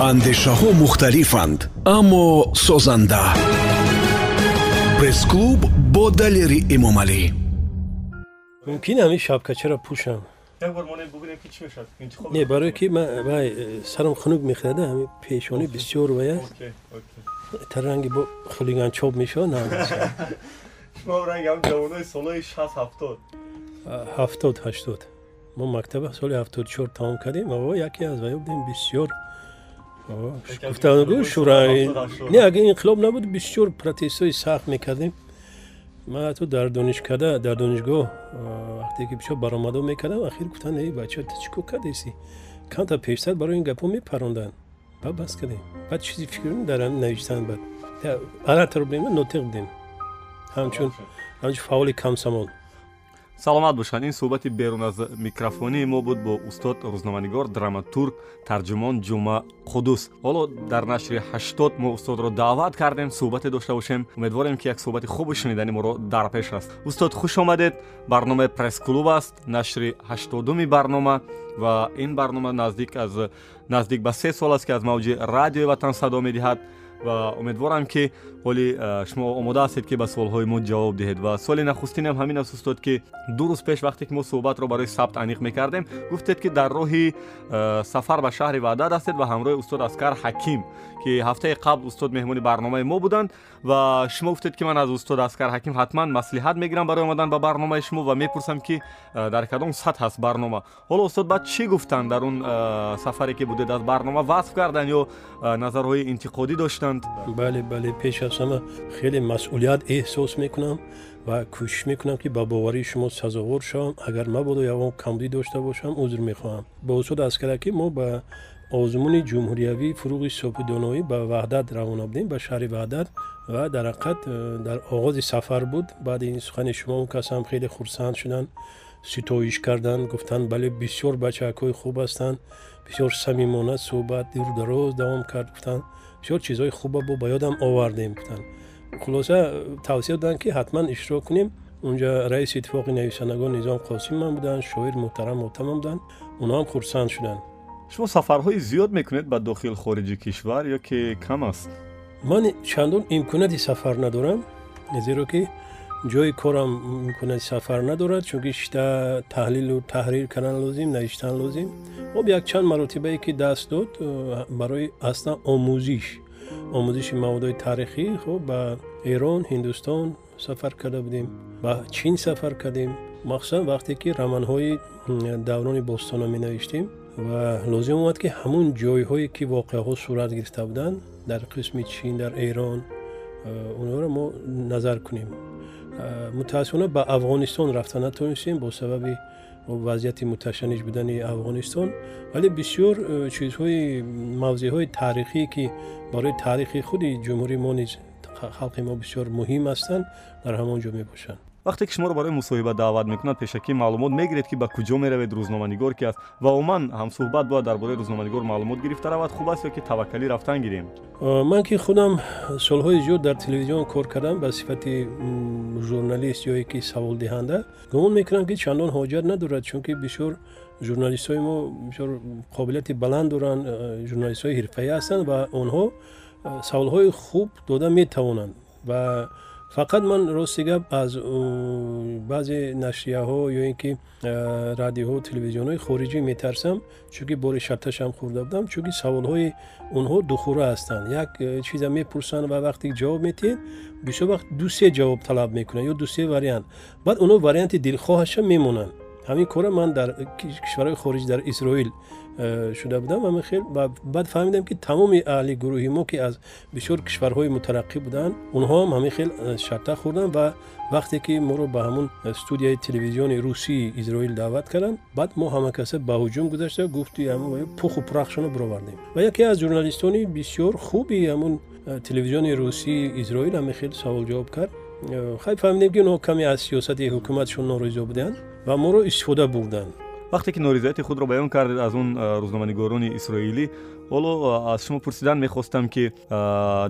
андешаҳо мухталифанд аммо созанда. Пресс-клуб бо далери эмомалӣ. Мумкин ҳамин шапкачаро пӯшам не барое ки вай сарам хунук мехӯрада ҳамин пешони бисёр вая. Та ранги бо хулиганчоб мешавад ҳафтод ҳаштод. Мо мактаба соли ҳафтоду чор тамом кардем яке аз ваё будем бисёр гуфтагу шура не агар инқилоб набуд бисёр протестҳои сахт мекардем. Ман ҳатто дар донишкада дар донишгоҳ вақте ки пишо баромадо мекардам ахир гуфтан э бача чӣ кор кардеси камта пештар барои ин гапҳо мепаронданд? Ба бас кардем. Баъд чизи фикр дар навиштан бад. Алатро будем нотиқ будем ҳамчун ҳамчун фаъоли камсамол саломат бошанд. Ин суҳбати берун аз микрофонии мо буд бо устод рӯзноманигор драматург тарҷумон ҷума қудус. Ҳоло дар нашри ҳаштод мо устодро даъват кардем суҳбате дошта бошем. Умедворем ки як суҳбати хубу шуниданӣ моро дар пеш аст устод хуш омадед. Барномаи пресс-клуб аст. Нашри ҳаштодуми барнома ва ин барнома наздик аз наздик ба се сол аст ки аз мавҷи радиои ватан садо медиҳад. Ва умедворам ки оли шумо омода ҳастед ки ба суолҳои мо ҷавоб диҳед ва суоли нахустинам ҳамин аст устод ки ду рӯз пеш вақте ки мо суҳбатро барои сабт аниқ мекардем гуфтед ки дар роҳи сафар ба шаҳри ваъдат ҳастед ва ҳамроҳи устод аскар ҳаким ки ҳафтаи қабл устод меҳмони барномаи мо буданд ва шумо гуфтед ки ман аз устод аскар ҳаким ҳатман маслиҳат мегирам барои омадан ба барномаи шумо ва мепурсам ки дар кадом сатҳ аст барнома ҳоло устод баъд чӣ гуфтанд дар он сафаре ки будед аз барнома васф карданд ё назарҳои интиқодӣ доштанд бале бале пеш аз ҳама хеле масъулият эҳсос мекунам ва кӯшиш мекунам ки ба боварии шумо сазовор шавам. Агар мабодо ягон камбудӣ дошта бошам узр мехоҳам. Бо усуд аз кардаки мо ба озмуни ҷумҳуриявӣ фуруғи сопидоноӣ ба ваҳдат равона будем. Ба шаҳри ваҳдат ва дар ҳақиқат э, дар оғози сафар буд. Баъди ин сухани шумо он касам хеле хурсанд шуданд ситоиш карданд гуфтанд бале бисёр бачаакҳои хуб ҳастанд бисёр самимона суҳбат дурдароз давом кард гуфтанд бисёр чизҳои хуба бо ба ёдам овардем гуфтанд хулоса тавсия доданд ки ҳатман иштирок кунем. Унҷа раиси иттифоқи нависандагон низом қосимман буданд шоир муҳтарам мотамам буданд. Онҳоам хурсанд шуданд. Шумо сафарҳои зиёд мекунед ба дохил хориҷи кишвар ё ки кам аст? Ман чандон имконияти сафар надорам зеро ки ҷои корам имконияти сафар надорад чунки шита таҳлилу таҳрир кардан лозим навиштан лозим. Об якчанд маротибае ки даст дод э, барои аслан омӯзиш. Омӯзиши маводҳои тарихӣ хуб ба эрон ҳиндустон сафар карда будем ба чин сафар кардем. Махсусан вақте ки романҳои даврони бостона менавиштем ва лозим омад ки ҳамун ҷойҳое ки воқеаҳо сурат гирифта буданд дар қисми чин дар эрон э, онҳоро мо назар кунем мутаассифона ба афғонистон рафта натонистем бо сабаби вазъияти муташанниж будани афғонистон. Вале бисёр э, чизҳои мавзеъҳои таърихӣ ки барои таърихи худи ҷумҳурии мо низ халқи мо бисёр муҳим ҳастанд дар ҳамон ҷо мебошанд вақте ки шуморо барои мусоҳиба даъват мекунад пешакӣ маълумот мегиред ки ба куҷо меравед рӯзноманигор ки аст. Ва умуман ҳамсуҳбат бояд дар бораи рӯзноманигор маълумот гирифта равад. Хуб аст ё ки таваккалӣ рафтан гирем? Ман ки худам солҳои зиёд дар телевизион кор кардам ба сифати журналист ёе ки саволдиҳанда гумон мекунам ки чандон ҳоҷат надорад чунки бисёр журналистҳои мо бисёр қобилияти баланд доранд журналистҳои ҳирфаӣ ҳастанд ва онҳо саволҳои хуб дода метавонанд ва фақат ман рости гап аз баъзе нашрияҳо ё ин ки радиоҳо телевизионҳои хориҷӣ метарсам чунки бори шарташам хӯрда будам чунки саволҳои онҳо духура ҳастанд. Як э, чиза мепурсанд ва вақте ҷавоб метиҳед бисёр вақт дусе ҷавоб талаб мекунанд ё дусе вариант. Баъд онҳо варианти дилхоҳаша мемонанд ҳамин кора ман дар кишварҳои хориҷ дар исроил Э, шуда будам ва хел баъд фаҳмидам ки тамоми аҳли гурӯҳи мо ки аз бисёр кишварҳои мутараққӣ буданд онҳоам ҳамин хел э, шарта хӯрданд ва вақте ки моро ба ҳамун э, студияи телевизиони русии изроил даъват карданд баъд мо ҳамакаса ба ҳуҷум гузашта гуфту пуху пурахшона буровардем ва яке аз журналистони бисёр хуби ҳамун телевизиони русии изроил ҳамин хел саволҷавоб кард. Хай фаҳмидем ки онҳо каме аз сиёсати ҳукуматшон норизо буданд ва моро истифода бурданд вақте ки норизояти худро баён кардед аз он рӯзноманигорони исроилӣ ҳоло аз шумо пурсидан мехостам ки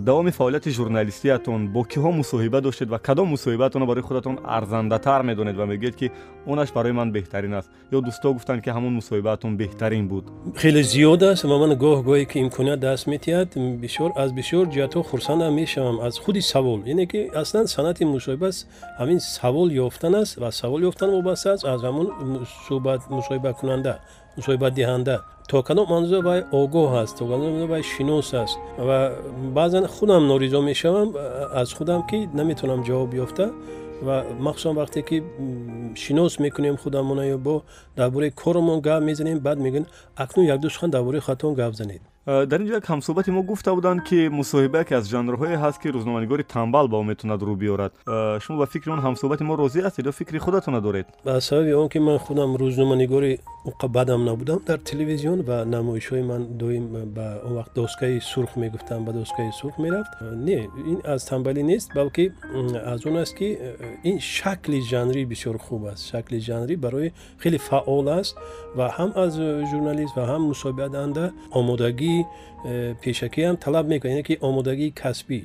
давоми фаъолияти журналистиятон бо киҳо мусоҳиба доштед ва кадом мусоҳибатонро барои худатон арзандатар медонед ва мегӯед ки онаш барои ман беҳтарин аст. Ё дӯсто гуфтанд ки ҳамон мусоҳибаатон беҳтарин буд. Хеле зиёд аст ва ман гоҳ гоҳе ки имконият даст метиҳад аз бисёр ҷиҳатҳо хурсандам мешавам. Аз худи савол яъне ки аслан санъати мусоҳиба ҳамин савол ёфтан аст ва савол ёфтан вобаста аст аз ҳамон мусоҳибакунанда мусоҳибатдиҳанда то кадом анзо вай огоҳ аст то кадом анзо вай шинос аст. Ва баъзан худам норизо мешавам аз худам ки наметавонам ҷавоб ёфта. Ва махсусан вақте ки шинос мекунем худамона ё бо дар бораи коромон гап мезанем баъд мегӯем акнун якду сухан дар бораи хатон гап занед дар ин ҷо як ҳамсӯҳбати мо гуфта буданд ки мусоҳиба яке аз жанрҳое ҳаст ки рӯзноманигори тамбал ба он метавонад рӯ биёрад э, шумо ба фикри он ҳамсӯҳбати мо розӣ ҳастед ё фикри худатона доред ба сабаби он ки ман худам рӯзноманигори бадам набудам дар телевизион ва намоишҳои ман доим ба он вақт доскаи сурх мегуфтам ба доскаи сурх мерафт э, не ин аз тамбалӣ нест балки аз он аст ки ин шакли жанрӣ бисёр хуб аст шакли жанрӣ барои хеле фаъол аст ва ҳам аз журналист ва ҳам мусоҳибатдиҳанда омодагӣ Э, пешакиам талаб мекунад яне ки омодагии касбӣ.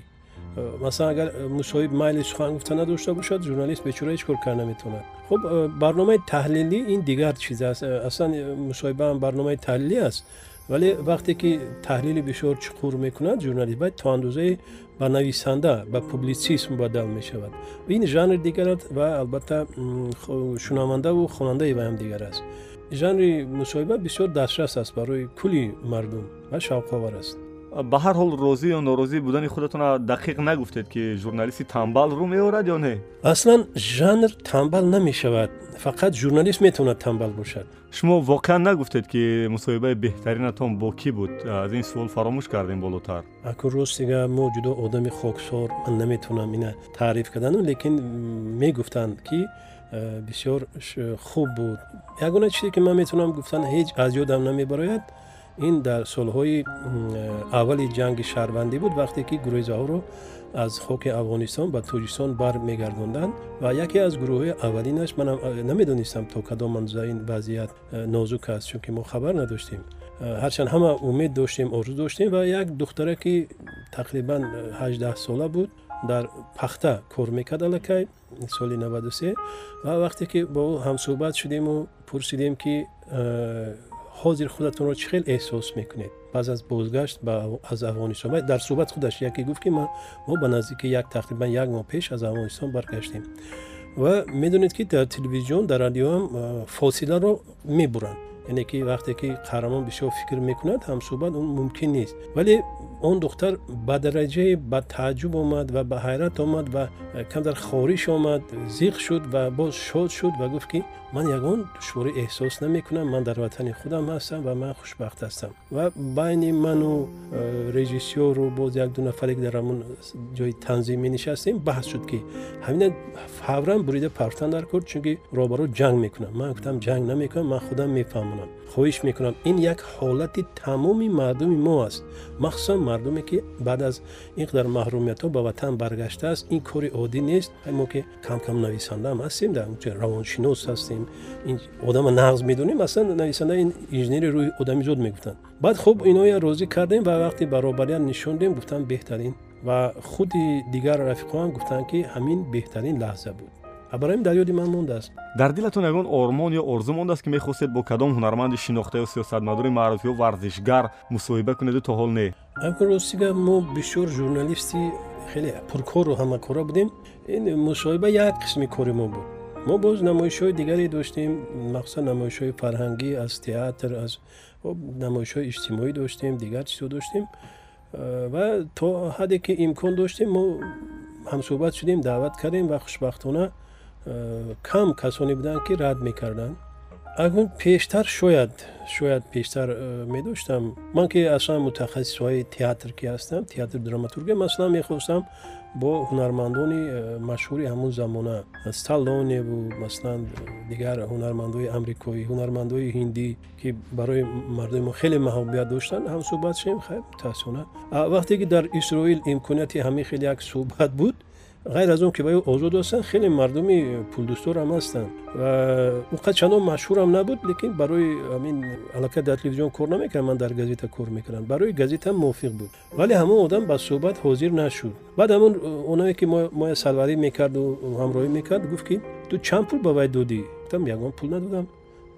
Э, масалан агар мусоҳиб майли сухан гуфта надошта бошад журналист бечора ҳеч кор кард наметавонад хуб э, барномаи таҳлилӣ ин дигар чиз аст. Аслан мусоҳибаам барномаи таҳлилӣ аст вале вақте ки таҳлили бисёр чуқур мекунад журналист бояд то андозае ба нависанда ба публитсизм бадал мешавад. Ин жанр дигар аст ва албатта шунавандаву хонандаи вайам дигар аст жанри мусоҳиба бисёр дастрас аст барои кулли мардум ва шавқовар аст. Ба ҳар ҳол розӣ ё норозӣ будани худатон дақиқ нагуфтед ки журналисти тамбал рӯ меорад ё не? Аслан жанр тамбал намешавад. Фақат журналист метавонад тамбал бошад. Шумо воқеан нагуфтед ки мусоҳибаи беҳтаринатон бо кӣ буд? Аз ин суол фаромӯш кардем болотар. Акун ростига мо ҷудо одами хоксор ман наметавонам ина таъриф кардану лекин мегуфтанд ки Э, бисёр хуб буд ягона чизе ки ман метавонам гуфтан ҳеҷ аз ёдам намебарояд ин дар солҳои э, аввали ҷанги шаҳрвандӣ буд вақте ки гурӯҳизаҳоро аз хоки афғонистон ба тоҷикистон бармегардонданд ва яке аз гурӯҳҳои аввалинаш манам э, намедонистам то кадом анза ин вазъият нозук аст чунки мо хабар надоштем ҳарчанд ҳама умед доштем орзу доштем ва як духтара ки тақрибан ҳаждаҳ сола буд дар пахта кор мекард аллакай соли 93 ва вақте ки бо ӯ ҳамсӯҳбат шудему пурсидем ки э, ҳозир худатонро чӣ хел эҳсос мекунед? баъд аз бозгашт аз афғонистон. дар суҳбат худаш яке гуфт ки мо ба наздики як тақрибан як моҳ пеш аз афғонистон баргаштем ва медонед ки дар телевизион дар радиоам э, фосиларо мебуранд. яъне ки вақте ки қаҳрамон бисёр фикр мекунад ҳамсӯҳбат он мумкин нест. вале он духтар ба дараҷае ба тааҷҷуб омад ва ба ҳайрат омад ва камдар хориш омад зиқ шуд ва боз шод шуд ва гуфт ки ман ягон душворӣ эҳсос намекунам ман дар ватани худам ҳастам ва ман хушбахт ҳастам ва байни ману э, режиссёру боз якду нафаре ки дар ҳамон ҷои танзим менишастем баҳс шуд ки ҳамина фавран бурида пафтан дар кор чунки роҳбаро ҷанг мекунам. Ман гуфтам ҷанг намекунам ман худам мефаҳмонам хоҳиш мекунам. Ин як ҳолати тамоми мардуми мо аст. Махсусан мардуме ки баъд аз ин қадар маҳрумиятҳо ба ватан баргаштааст ин кори оддӣ нест. Мо ки камкам нависандаам ҳастем дар равоншинос ҳастем. Одама нағз медонем. Аслан нависанда ин инженери рӯи одамизод мегуфтанд. Баъд хуб иноя розӣ кардем ва вақте баробарият нишондем гуфтам беҳтарин. Ва худи дигар рафиқоам гуфтанд ки ҳамин беҳтарин лаҳза буд бароим дар ёди ман мондааст. Дар дилатон ягон ормон ё орзу мондааст ки мехостед бо кадом ҳунарманди шинохта ё сиёсатмадори маъруф ё варзишгар мусоҳиба кунеду то ҳол не. Акун ростига мо бисёр журналисти хеле пуркору ҳамакора будем. Ин мусоҳиба як қисми кори мо буд. Мо боз намоишҳои дигаре доштем махсусан намоишҳои фарҳангӣ аз театр аз намоишҳои иҷтимоӣ доштем дигар чизҳо доштем. Ва то ҳадде ки имкон доштем мо ҳамсӯҳбат шудем даъват кардем ва хушбахтона кам касоне буданд ки рад мекарданд. Агун пештар шояд шояд пештар э, медоштам. Ман ки аслан мутахассисҳои театр ки ҳастам театр драматургия маслан мехостам бо ҳунармандони э, машҳури ҳамун замона. Сталлоневу маслан дигар ҳунармандои амрикоӣ ҳунармандои ҳиндӣ ки барои мардуми мо хеле маҳбубият доштанд ҳам суҳбат шудем хайр мутаассифона вақте ки дар исроил имконияти ҳамин хел як суҳбат буд ғайр аз он ки ба ӯ озод ҳастанд хеле мардуми пулдӯстор ҳам ҳастанд. Ва уқад чандон машҳурам набуд лекин барои амин аллакай дар телевизион кор намекардам ман дар газета кор мекардам барои газета мувофиқ буд. Вале ҳамон одам ба суҳбат ҳозир нашуд. Баъд ҳамон оное ки моя салварӣ мекарду ҳамроҳӣ мекард гуфт ки ту чанд пул ба вай додӣ? Гуфтам ягон пул надодам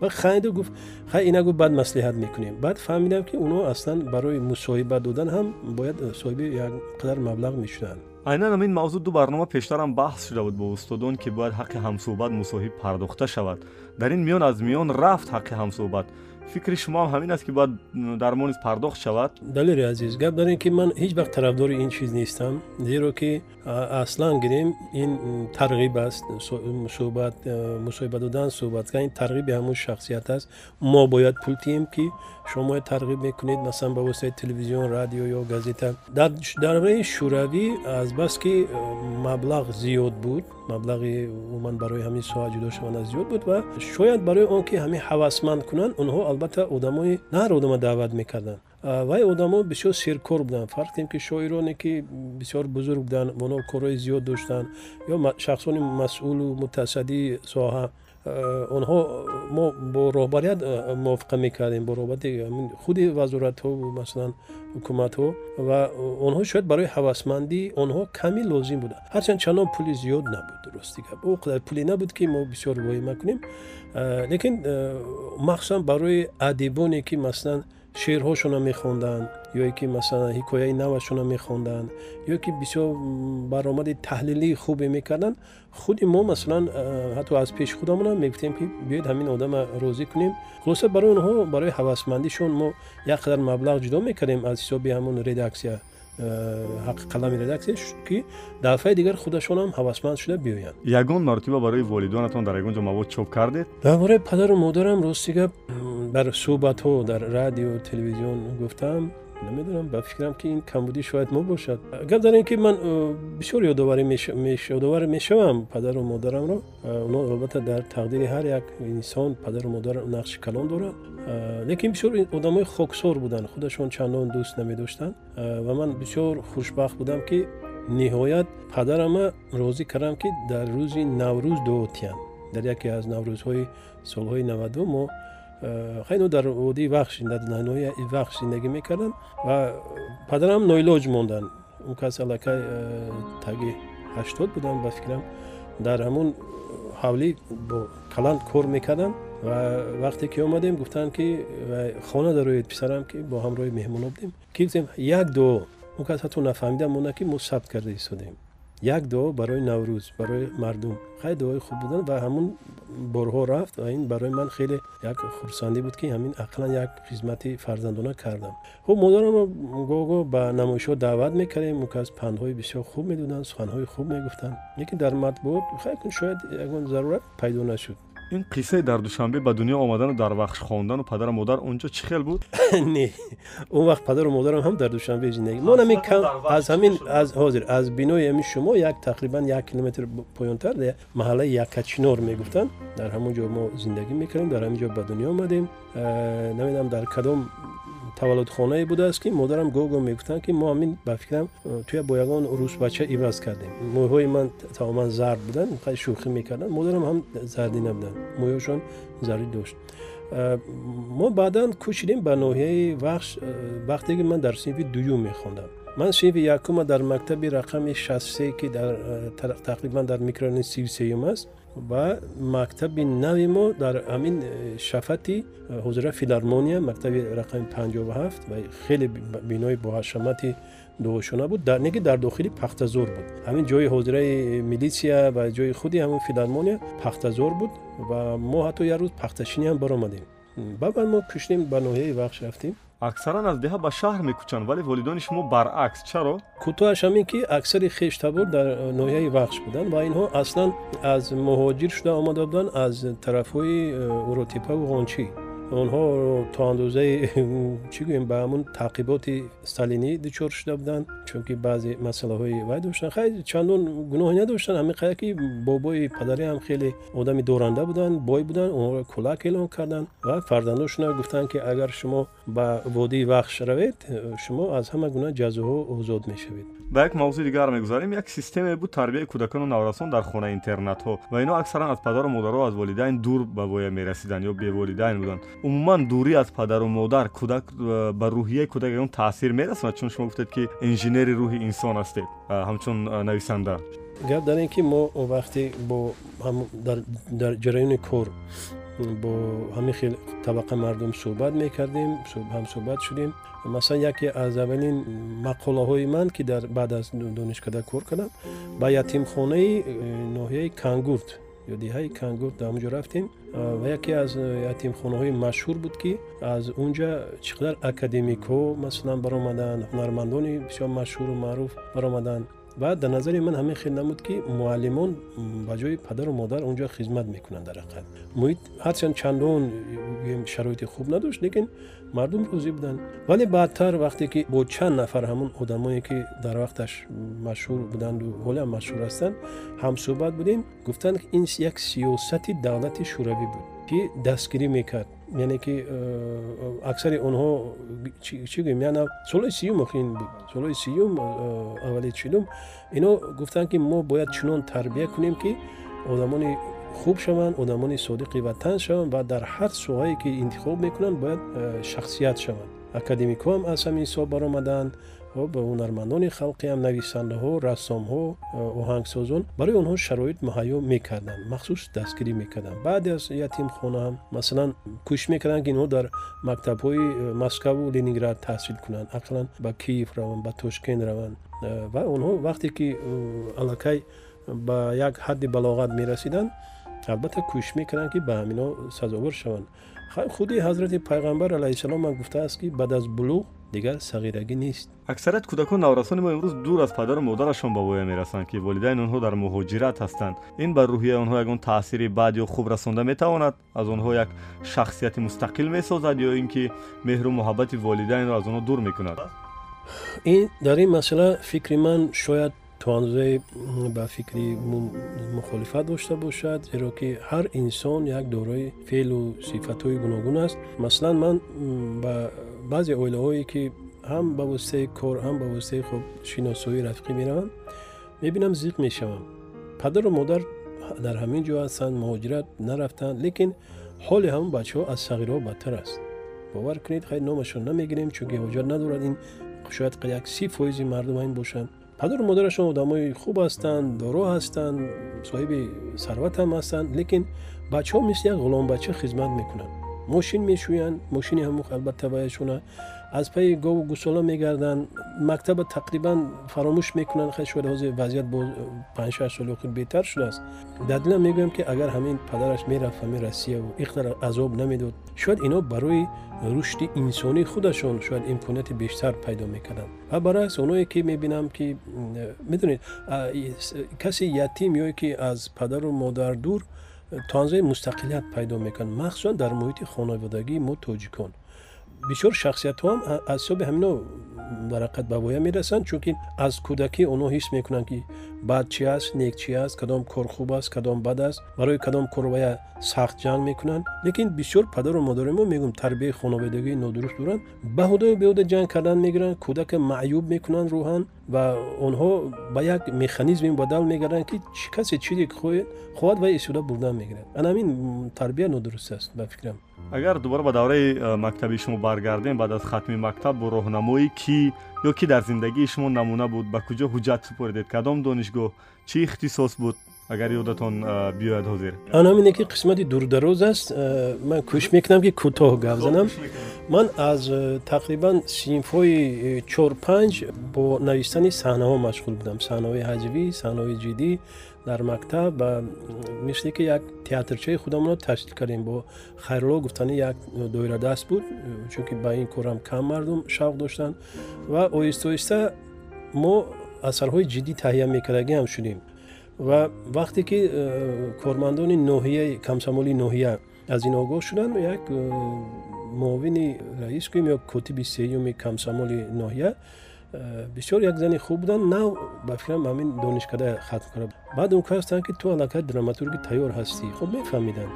ханду гуфт хай ина гуфт баъд маслиҳат мекунем баъд фаҳмидам ки онҳо аслан барои мусоҳиба додан ҳам бояд соҳиби якқадар маблағ мешуданд айнан ҳамин мавзӯъ ду барнома пештарам баҳс шуда буд бо устодон ки бояд ҳаққи ҳамсӯҳбат мусоҳиб пардохта шавад. Дар ин миён аз миён рафт ҳаққи ҳамсӯҳбат. Фикри шумо ҳам ҳамин аст ки бояд дармон низ пардохт шавад. Далери азиз гап дар ин ки ман ҳеҷ вақт тарафдори ин чиз нестам зеро ки аслан гирем ин тарғиб аст суҳбат мусоҳиба додан суҳбат кардан ин тарғиби ҳамун шахсият аст. Мо бояд пул диҳем ки шумо тарғиб мекунед масалан ба воситаи телевизион радио ё газета. Дар давраи шӯравӣ азбаски маблағ зиёд буд. Маблағи умуман барои ҳамин соҳа ҷудошаванда зиёд буд ва шояд барои он ки ҳамин ҳавасманд кунанд онҳо албатта одамои на ҳар одама даъват мекарданд вай одамо бисёр серкор буданд. Фарқ дем ки шоироне ки бисёр бузург буданд онҳо корҳои зиёд доштанд ё шахсони масъулу мутасаддии соҳа. Онҳо мо бо роҳбарият мувофиқа мекардем бо роҳбати худи вазоратҳо масалан ҳукуматҳо ва онҳо шояд барои ҳавасмандӣ онҳо ками лозим буда ҳарчанд чандон пули зиёд набуд рости гап о қадар пуле набуд ки мо бисёр воима кунем. Лекин махсусан барои адибоне ки масалан шеърҳошона мехонданд ё ки масалан ҳикояи навашона мехонданд ё ки бисёр баромади таҳлилии хубе мекарданд. Худи мо масалан ҳатто аз пеши худамонам мегуфтем ки биёед ҳамин одама розӣ кунем. Хулоса барои онҳо барои ҳавасмандишон мо як қадар маблағ ҷудо мекардем аз ҳисоби ҳамун редаксия ҳаққи қалами редаксия ки дафъаи дигар худашонам ҳавасманд шуда биёянд. Ягон маротиба барои волидонатон дар ягон ҷо мавод чоп кардед дар бораи падару модарам рости гап дар суҳбатҳо дар радио телевизион гуфтам. Намедонам ба фикрам ки ин камбудӣ шояд мо бошад. Гап дар ин ки ман бисёр ёдовар мешавам падару модарамро. Оно албатта дар тақдири ҳар як инсон падару модар нақши калон дорад лекин бисёр одамои хоксор буданд худашон чандон дӯст намедоштанд ва ман бисёр хушбахт будам ки ниҳоят падарама розӣ кардам ки дар рӯзи наврӯз дуо тиям дар яке аз наврӯзҳои солҳои наваду мо хайно дар водии вахш дар наҳнои вахш зиндагӣ мекарданд ва падарам ноилоҷ монданд он кас аллакай таги ҳаштод буданд ба фикрам дар ҳамун ҳавлӣ бо каланд кор мекарданд ва вақте ки омадем гуфтанд ки хона дароед писарам ки бо ҳамроҳи меҳмонҳо будем ки гуфтем як дуо он кас ҳатто нафаҳмида монда ки мо сабт карда истодем як дуо барои наврӯз барои мардум хеле дуои хуб будан ва ҳамун борҳо рафт ва ин барои ман хеле як хурсандӣ буд ки ҳамин ақлан як хизмати фарзандона кардам хуб модарамро гоҳ-гоҳ ба намоишҳо даъват мекардем мукас пандҳои бисёр хуб медоданд суханҳои хуб мегуфтанд лекин дар матбуот хай кун шояд ягон зарурат пайдо нашуд ин қиссаи дар душанбе ба дунё омадану дар вахш хондану падару модар онҷо чӣ хел буд? Не он вақт падару модарам ҳам дар душанбе зиндагӣ мо нами кам аз ҳамин аз ҳозир аз бинои ами шумо як тақрибан як километр поёнтар маҳаллаи якачинор мегуфтанд. Дар ҳамон ҷо мо зиндагӣ мекардем дар ҳамин ҷо ба дунё омадем. Намедонам дар кадом таваллудхонае будааст ки модарам гоҳ-гоҳ мегуфтанд ки мо ҳамин ба фикрам туя бо ягон рӯсбача иваз кардем. Мӯйҳои ман тамоман зард буданд хай шӯхӣ мекарданд модарам ҳам зардӣ набуданд. Мӯйҳошон зардӣ дошт. Мо баъдан кӯчидем ба ноҳияи вахш вақте ки ман дар синфи дуюм мехондам. Ман синфи якума дар мактаби рақами шастсе ки тақрибан дар микрорайони сивсеюм аст ва мактаби нави мо дар ҳамин э, шафати э, ҳозира филармония мактаби рақами панҷоҳафт ва хеле бинои боҳашамати дуошона буд неки дар дохили пахтазор буд. Ҳамин ҷои ҳозираи милитсия ва ҷои худи ҳамин филармония пахтазор буд ва мо ҳатто як рӯз пахташинӣ ҳам баромадем. Баъд мо кӯшидем ба ноҳияи вақш рафтем аксаран аз деҳа ба шаҳр мекӯчанд вале волидони шумо баръакс. Чаро? Кӯтоҳаш ҳамин ки аксари хештабор дар ноҳияи вахш буданд ва инҳо аслан аз муҳоҷир шуда омада буданд аз тарафҳои уротепаву ғончӣ онҳо то андозаи чӣ гӯем ба ҳамун таъқиботи сталинӣ дучор шуда буданд чунки баъзе масъалаҳои вай доштанд хеле чандон гуноҳе надоштанд. Ҳамиқая ки бобои падаре ҳам хеле одами доранда буданд бой буданд онҳоро кулак эълон карданд ва фарзандошона гуфтанд ки агар шумо ба водии вахш равед шумо аз ҳама гуна ҷазоҳо озод мешавед. Ба як мавзӯи дигар мегузарем як системае буд тарбияи кӯдакону наврасон дар хона интернатҳо. Ва ино аксаран аз падару модарҳо аз волидайн дур ба воя мерасиданд ё беволидайн буданд умуман дурӣ аз падару модар кӯдак э, ба рӯҳияи кӯдак ягон таъсир мерасонад чун шумо гуфтед ки инженери рӯҳи инсон ҳастед ҳамчун нависанда. Гап дар ин ки мо вақте бо дар ҷараёни кор бо ҳамин хел табақа мардум суҳбат мекардем ҳамсуҳбат шудем. Масалан яке аз аввалин мақолаҳои ман ки дар баъд аз донишкада кор кардам ба ятимхонаи э, ноҳияи кангурт ё диҳаи кангурт дар онҷо рафтем ва яке аз ятимхонаҳои машҳур буд ки аз унҷа чӣ қадар академикҳо масалан баромаданд ҳунармандони бисёр маъшҳуру маъруф баромаданд ва дар назари ман ҳамин хел намуд ки муаллимон ба ҷои падару модар онҷо хизмат мекунанд дар ҳақиқат. муҳит ҳарчанд чандон шароити хуб надошт лекин мардум розӣ буданд. Вале баъдтар вақте ки бо чанд нафар ҳамон одамое ки дар вақташ машҳур буданду ҳолиам машҳур ҳастанд ҳамсӯҳбат будем гуфтанд ин як сиёсати давлати шӯравӣ буд ки дастгирӣ мекард. Яъне ки э, аксари онҳо чӣ гӯем? Яна солҳои сиюм охин буд. Солҳои сиюм э, аввали чилум. Ино гуфтанд ки мо бояд чунон тарбия кунем ки одамони хуб шаванд одамони содиқи ватан шаванд ва дар ҳар соҳае ки интихоб мекунанд бояд э, шахсият шаванд. Академикҳоам аз ҳамин ҳисоб баромаданд. Ба ҳунармандони халқи ҳам нависандаҳо рассомҳо оҳангсозон барои онҳо шароит муҳайё мекарданд махсус дастгирӣ мекарданд. Баъде аз ятимхонаам масалан кӯшиш мекарданд ки инҳо дар мактабҳои москаву ленинград таҳсил кунанд. Ақаллан ба киев раванд ба тошкент раванд. Ва онҳо вақте ки аллакай ба як ҳадди балоғат мерасиданд албатта кӯшиш мекарданд ки ба ҳамино сазовар шаванд. Худи ҳазрати пайғамбар алайҳиссалом ман гуфтааст ки баъд аз булуғ дигар сағирагӣ нест. Аксарият кӯдакон наврасони мо имрӯз дур аз падару модарашон ба воя мерасанд ки волидайни онҳо дар муҳоҷират ҳастанд. Ин бар рӯҳияи онҳо ягон таъсири бад ё хуб расонда метавонад. Аз онҳо як шахсияти мустақил месозад ё ин ки меҳру муҳаббати волидайнро аз онҳо дур мекунад. Ин дар ин масъала фикри ман шояд то андозае ба фикри мухолифат дошта бошад зеро ки ҳар инсон як дорои феълу сифатҳои гуногун аст. Масалан ман ба баъзе оилаҳое ки ҳам ба воситаи кор ҳам ба воситаи хоб шиносоӣ рафиқӣ меравам мебинам зиқ мешавам. Падару модар дар ҳамин ҷо ҳастанд муҳоҷират нарафтанд лекин ҳоли ҳамон бачаҳо аз сағираҳо бадтар аст. Бовар кунед хай номашон намегирем чунки ҳоҷат надорад. Ин шояд як си фоизи мардум ин бошанд падару модарашон одамои хуб ҳастанд доро ҳастанд соҳиби сарват ҳам ҳастанд лекин бачаҳо мисли як ғуломбача хизмат мекунанд мошин мешӯянд мошини ҳамух албатта ваяшона аз пайи гову гусола мегарданд мактаба тақрибан фаромӯш мекунанд хай шояд ҳозир вазъият бо панҷшаш соли охир беҳтар шудааст дар дилам мегӯям ки агар ҳамин падараш мерафт ҳамин россияву иқдар азоб намедод шояд ино барои рушди инсонии худашон шояд имконияти бештар пайдо мекарданд ва баръакс оное ки мебинам ки медонед каси ятим ё ки аз падару модар дур то анзои мустақилият пайдо мекунанд махсусан дар муҳити хонаводагии мо тоҷикон. Бисёр шахсиятҳоам аз ҳисоби ҳамино дар ҳақиқат ба воя мерасанд чунки аз кӯдакӣ онҳо ҳис мекунанд ки бад чи аст нек чи аст кадом кор хуб аст кадом бад аст. барои кадом кор вая сахт ҷанг мекунанд. лекин бисёр падару модари мо мегӯм тарбияи хонаводагии нодуруст доранд баҳудаю беҳуда ҷанг кардан мегиранд кӯдака маъюб мекунанд рӯҳан ва онҳо ба як механизми бадал мегарданд ки касе чизе хоҳад вай истифода бурдан мегирад. ана ҳамин тарбия нодуруст аст ба фикрам. агар дубора ба давраи э, мактаби шумо баргардем баъд аз хатми мактаб бо роҳнамоӣ кӣ ё ки дар зиндагии шумо намуна буд ба куҷо ҳуҷҷат супоридед кадом донишгоҳ чӣ ихтисос буд агар ёдатон биёяд ҳозир? Ан ҳамине ки қисмати дурдароз аст ман кӯшиш мекунам ки кӯтоҳ гап занам ман аз тақрибан синфҳои чор панҷ бо навистани саҳнаҳо машғул будам. Саҳнаҳои ҳаҷвӣ саҳнаҳои ҷиддӣ дар мактаб мисли ки як театрчаи худамонро ташкил кардем бо хайрулло гуфтани як доирадаст буд чунки ба ин корам кам мардум шавқ доштанд ва оҳиста оҳиста мо асарҳои ҷиддӣ таҳия мекардагӣ ҳам шудем. Ва вақте ки э, кормандони ноҳияи камсамоли ноҳия аз ин огоҳ шудан як э, муовини раис гӯем ё котиби сеюми камсамоли ноҳия бисёр як зани хуб буданд нав ба фикрам ҳамин донишкада хатм карда баъд он кастанд ки ту аллакай драматурги тайёр ҳастӣ хуб мефаҳмиданд.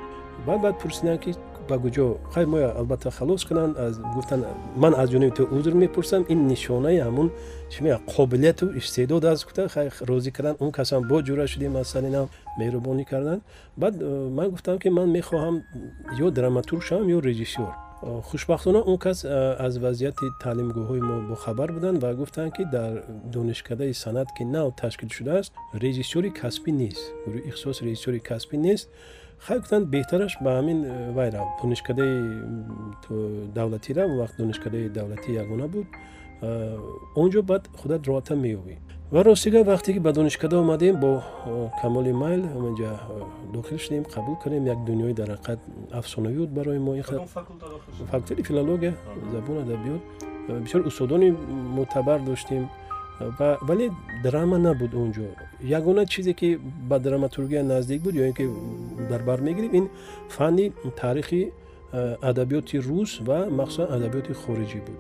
Баъд баъд пурсиданд ки ба куҷо хай моя албатта халос кунанд гуфтанд ман аз ҷониби ту узр мепурсам ин нишонаи ҳамун меа қобилияту истеъдод аст гуфта хай розӣ карданд он касам бо ҷура шудем аз сари нав меҳрубонӣ карданд баъд э, ман гуфтам ки ман мехоҳам ё драматург шавам ё режиссёр хушбахтона он кас аз вазъияти таълимгоҳҳои мо бохабар буданд ва гуфтанд ки дар донишкадаи санъат ки нав ташкил шудааст режиссёри касбӣ нест. Ихсос режиссёри касбӣ нест. Хай гуфтанд беҳтараш ба ҳамин э, вайра донишкадаи давлатира он вақт донишкадаи давлатӣ ягона буд э, он ҷо баъд худат роҳата меёбӣ. Ва ростига вақте ки ба донишкада омадем бо э, камоли майл ҳаманҷа дохил шудем қабул кардем як дунёи дар ҳақиқат афсонави буд барои мо факултати филология забон адабиёт бисёр устодони мӯътабар доштем. Вале драма набуд он ҷо. Ягона чизе ки ба драматургия наздик буд ё ин ки дар бар мегирем ин фанни таърихи адабиёти рус ва махсусан адабиёти хориҷӣ буд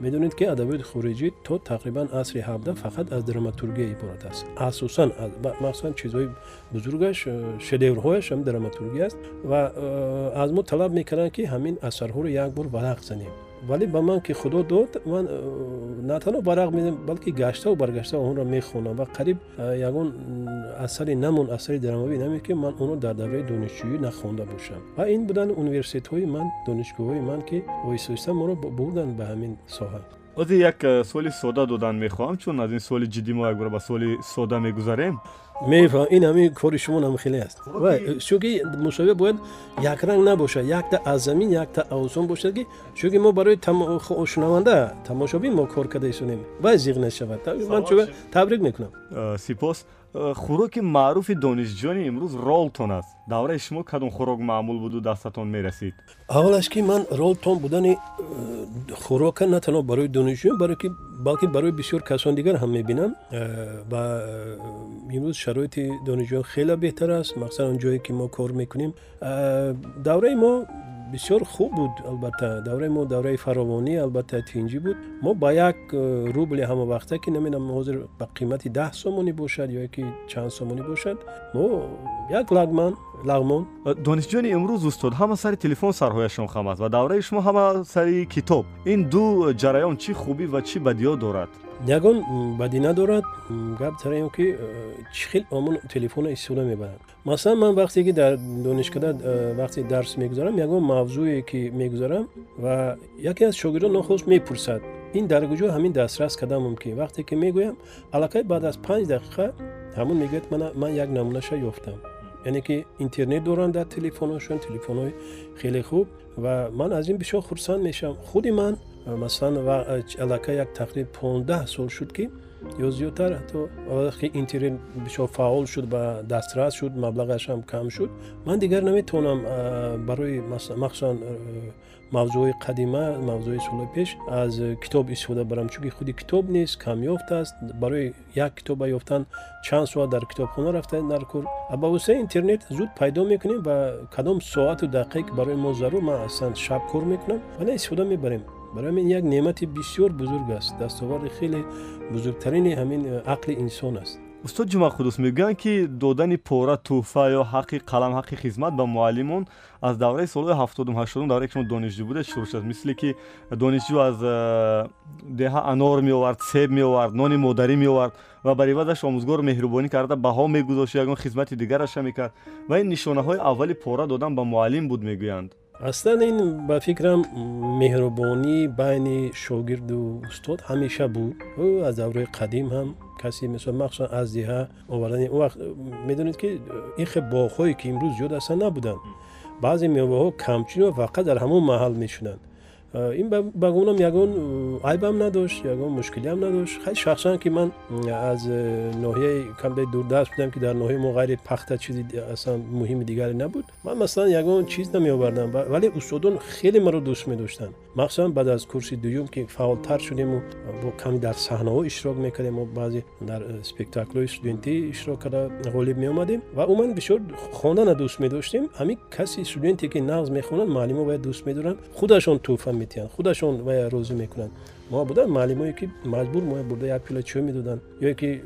медонед ки адабиёти хориҷӣ то тақрибан асри ҳабда фақат аз драматургия иборат аст. Асосан махсусан чизҳои бузургаш шедеврҳояш ҳам драматургия аст ва аз мо талаб мекарданд ки ҳамин асарҳоро як бор варақ занем вале ба ман ки худо дод ман э, на танҳо барақ медем балки гаштаву баргаштао онро мехонам. Ва қариб э, ягон асари намон асари драмавӣ намед ки ман онро дар давраи донишҷӯӣ нахонда бошам. Ва ин будани университетҳои ман донишгоҳҳои ман ки оҳиста моро бурданд ба ҳамин соҳа. Ози як э, соли сода додан мехоҳам чун аз ин соли ҷиддӣ мо якбора ба соли сода мегузарем мефаҳм ин ҳамин кори шумо намхеле аст чунки мусовиа бояд якранг набошад якта аз замин якта осон бошад ки чунки мо барои шунаванда тамошобин мо кор карда истонем вай зиқ нашавад ман чука табрик мекунам сипос хӯроки маъруфи донишҷӯёни имрӯз ролтон аст. Давраи шумо кадом хӯрок маъмул буду дастатон мерасид? Аввалаш ки ман ролтон будани э, хӯрока на танҳо барои донишҷӯён балки барои бисёр касони дигар ҳам мебинам ва э, э, имрӯз шароити донишҷӯён хеле беҳтар аст махсусан он ҷое ки мо кор мекунем. Давраи мо бисёр хуб буд албатта. Давраи мо давраи фаровонӣ албатта тинҷӣ буд. Мо ба як э, рубли ҳамавақта ки намедонам ҳозир ба қимати даҳ сомонӣ бошад ё ки чанд сомонӣ бошад мо як лагман лагмон. Э, донишҷӯёни имрӯз устод ҳама сари телефон сарҳояшон хам аст ва давраи шумо ҳама сари китоб. Ин ду ҷараён чӣ хубӣ ва чӣ бадиҳо дорад ягон бадӣ надорад гап сар ин ки э, чӣ хел омон телефона истифода мебаранд масалан ман вақте ки дар донишкада э, вақте дарс мегузарам ягон мавзӯе ки мегузарам ва яке аз шогирдон нохост мепурсад. Ин дар куҷо ҳамин дастрас кардан мумкин вақте ки мегӯям аллакай баъд аз панҷ дақиқа ҳамон мегӯяд ман як намунаша ёфтам. Яъне ки интернет доранд дар телефоношон телефонҳои хеле хуб ва ман аз ин бисёр хурсанд мешавам. Худи ман масалан аллакай як тақриб пондаҳ сол шуд ки ё зиёдтар ҳатто ки интернет бисёр фаъол шуд ба дастрас шуд маблағашам кам шуд. Ман дигар наметавонам барои махсусан мавзӯи қадима мавзӯи солҳои пеш аз китоб истифода барам. Чунки худи китоб нест камёфт аст барои як китоба ёфтан чанд соат дар китобхона рафта дар кор ба воситаи интернет зуд пайдо мекунем ва кадом соату дақиқа ки барои мо зарур ман аслан шаб кор мекунам вале истифода мебарем барои мин як неъмати бисёр бузург аст. Дастоварди хеле бузургтарини ҳамин э, ақли инсон аст. Устод ҷумақудус мегӯянд ки додани пора тӯҳфа ё ҳаққи қалам ҳаққи хизмат ба муаллимон аз давраи солҳои ҳафтодум ҳаштодум даврае ки шумо донишҷӯ будед шурӯъ шуд мисли ки донишҷӯ аз э, деҳа анор меовард себ меовард нони модарӣ меовард ва бар ивазаш омӯзгор меҳрубонӣ карда баҳо мегузошт ягон хизмати дигараша мекард. Ва ин нишонаҳои аввали пора додан ба муаллим буд мегӯянд аслан ин ба фикрам меҳрубонӣ байни шогирду устод ҳамеша буд. Аз давраи қадим ҳам касе мисол махсусан аз диҳа овардани он вақт медонед ки ин хел боғҳое ки имрӯз зиёд аса набуданд. Баъзе меваҳо камчун ва фақат дар ҳамон маҳал мешуданд ин ба гумонам ягон айбам надошт ягон мушкилиам надошт. Хай шахсан ки ман аз ноҳияи камда дурдаст будам ки дар ноҳияи мо ғайри пахта чизи аслан муҳими дигаре набуд. Ман масалан ягон чиз намеовардам вале устодон хеле маро дӯст медоштанд махсусан баъд аз курси дуюм ки фаъолтар шудему бо ками дар саҳнаҳо иштирок мекардем баъзе дар спектаклҳои студентӣ иштирок карда ғолиб меомадем. Ва умуман бисёр хонана дӯст медоштем. Ҳамин каси студенте ки нағз мехонанд муаллимо вая дӯст медоранд худашон тӯҳфа метиҳанд худашон вая розӣ мекунанд мо буданд муаллимое ки маҷбур мо бурда як пила чой медоданд. Ё ки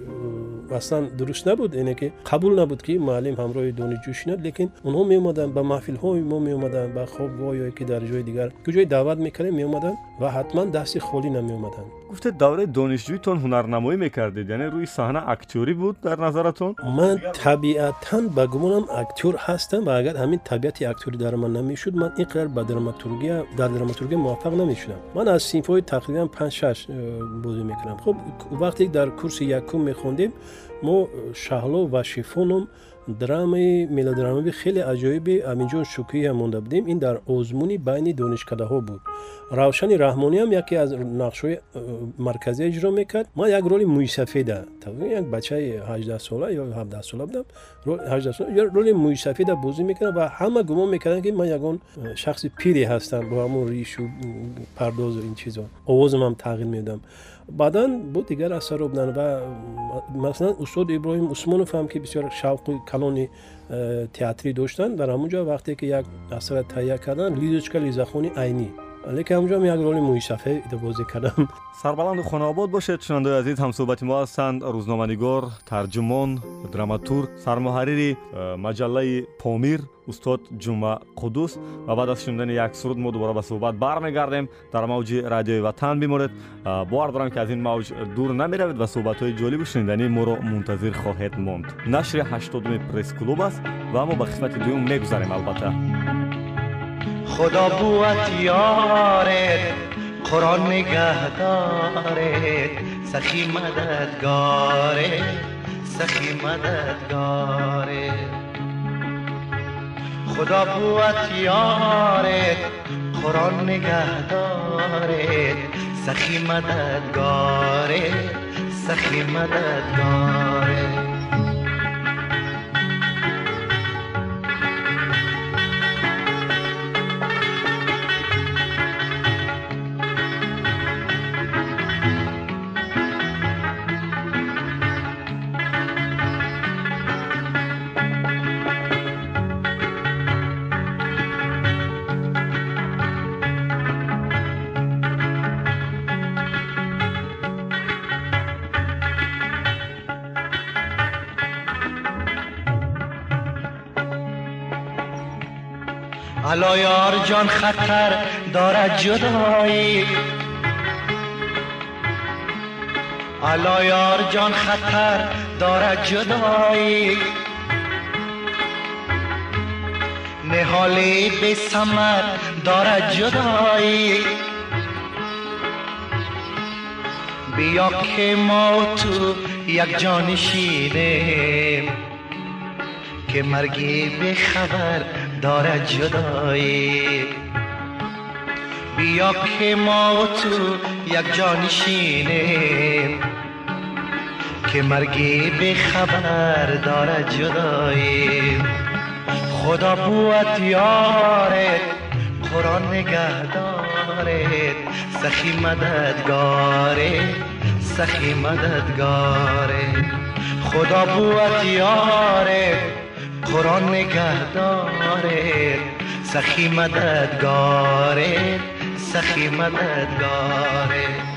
аслан дуруст набуд ине ки қабул набуд ки муаллим ҳамроҳи донишҷӯ шинад лекин онҳо меомаданд ба маҳфилҳои мо меомаданд ба хобгоҳ ё ки дар ҷои дигар куҷое даъват мекардем меомаданд ва ҳатман дасти холӣ намеомаданд гуфтед давраи донишҷӯитон ҳунарнамоӣ мекардед яъне рӯи саҳна актёрӣ буд дар назаратон. Ман табиатан ба гумонам актёр ҳастам ва агар ҳамин табиати актёрӣ дар ман намешуд ман ин қадар ба драматургия дар драматургия муваффақ намешудам. Ман аз синфҳои тақрибан панҷ шаш э, бозӣ мекардам хуб вақте дар курси якум мехондем мо шаҳло ва шифоном драмаи мелодрамаи хеле аҷоиби аминҷон шукриям монда будем. ин дар озмуни байни донишкадаҳо буд. равшани раҳмониам яке аз нақшҳои э, марказӣ иҷро мекард. ман як роли мӯйсафеда як бачаи ҳаждаҳсола ё ҳабдаҳсола будам роли мӯйсафеда бозӣ мекардам ва ҳама гумон мекардам ки ман ягон э, шахси пире ҳастам бо ҳамон ришу пардозу ин чизо овозам ҳам тағйир медодам баъдан бо дигар асарҳо буданд ва масалан устод иброҳим усмонов ҳам ки бисёр шавқи калони э, театрӣ доштанд дар ҳамунҷо вақте ки як асара таҳия карданд лизочка лизахони айнӣ лекин ҳамҷо як роли муисафе бозӣ кардам. Сарбаланду хонаобод бошед шунавандаои азиз ҳамсӯҳбати мо ҳастанд рӯзноманигор тарҷумон драматург сармуҳаррири э, маҷаллаи помир устод ҷума қудус. Ва баъд аз шунидани як суруд мо дубора ба суҳбат бармегардем. Дар мавҷи радиои ватан бимонед бовар дорам ки аз ин мавҷ дур намеравед ва суҳбатҳои ҷолибу шунидани моро мунтазир хоҳед монд. Нашри ҳаштодуми пресс-клуб аст ва мо ба қисмати дуюм мегузарем албатта. Худо буват ёред қуръон нигаҳдоред сахӣ мададгоред сахӣ мададгоред خدا بوت یارت قرآن نگهدارت سخی مددگارت سخی مددگارت. حالا یار جان خطر دارد جدایی. حالا یار جان خطر دارد جدایی. نهالی به سمر دارد جدایی. بیا که ما تو یک جانشینیم که مرگی به خبر دارد جدایی. بیا که ما تو یک جانشینیم که مرگی به خبر دارد جدایی. خدا بوت یارت قرآن نگهدارت سخی مددگارت سخی مددگارت خدا بوت یارت قرآن نگهدارت سخی مددگاره، سخی مددگاره.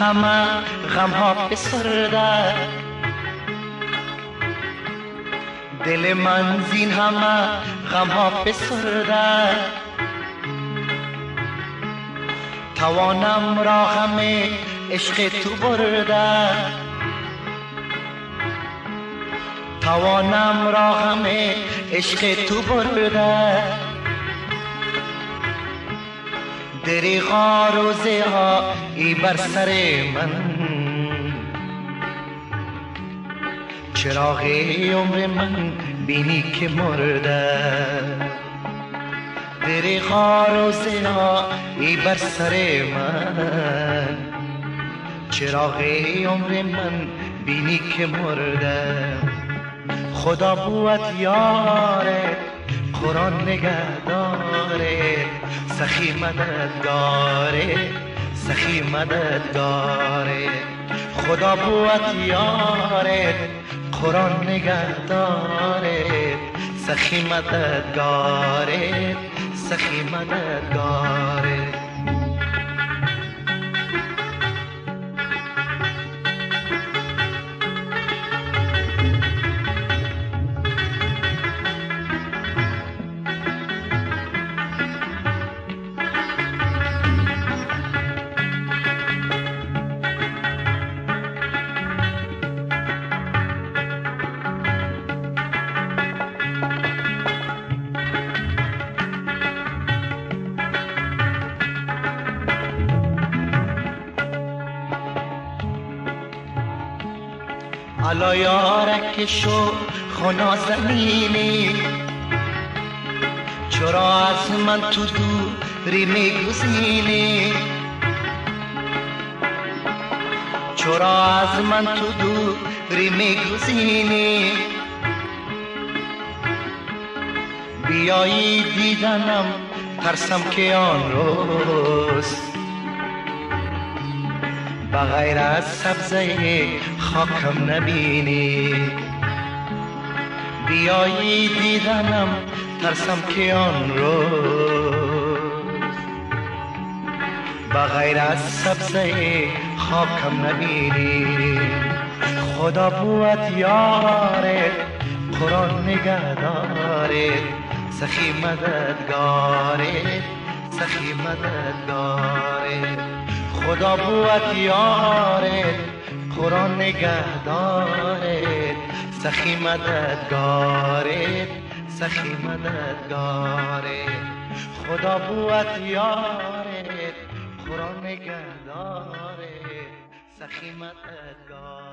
همه غم ها بسرده دل من زین همه غم ها بسرده توانم را غم عشق تو برده توانم را همه عشق تو برده دریغا روزه ها ای بر سر من چراغ عمر من بینی که مرده دریغا روزه ها ای بر سر من چراغ عمر من بینی که مرده خدا بود یاره قرآن نگهداره سخی مددگاره سخی مددگاره خدا بوت یاره قرآن نگهداره سخی مددگاره سخی مددگاره حالا یارک شو خنا زمینی چرا از من تو دوری میگزینی؟ چرا از من تو دوری میگزینی؟ بیایی دیدنم ترسم که آن روز. بغیر از سبزه خاکم نبینی. بیایی دیدنم ترسم که آن روز. بغیر از سبزه خاکم نبینی. خدا بود یاره قرآن نگهداره. سخی مددگاره سخی مددگاره. خدا بود یارت قرآن نگهدارت سخی مددگارت سخی مددگارت خدا بود یارت قرآن نگهدارت سخی مددگارت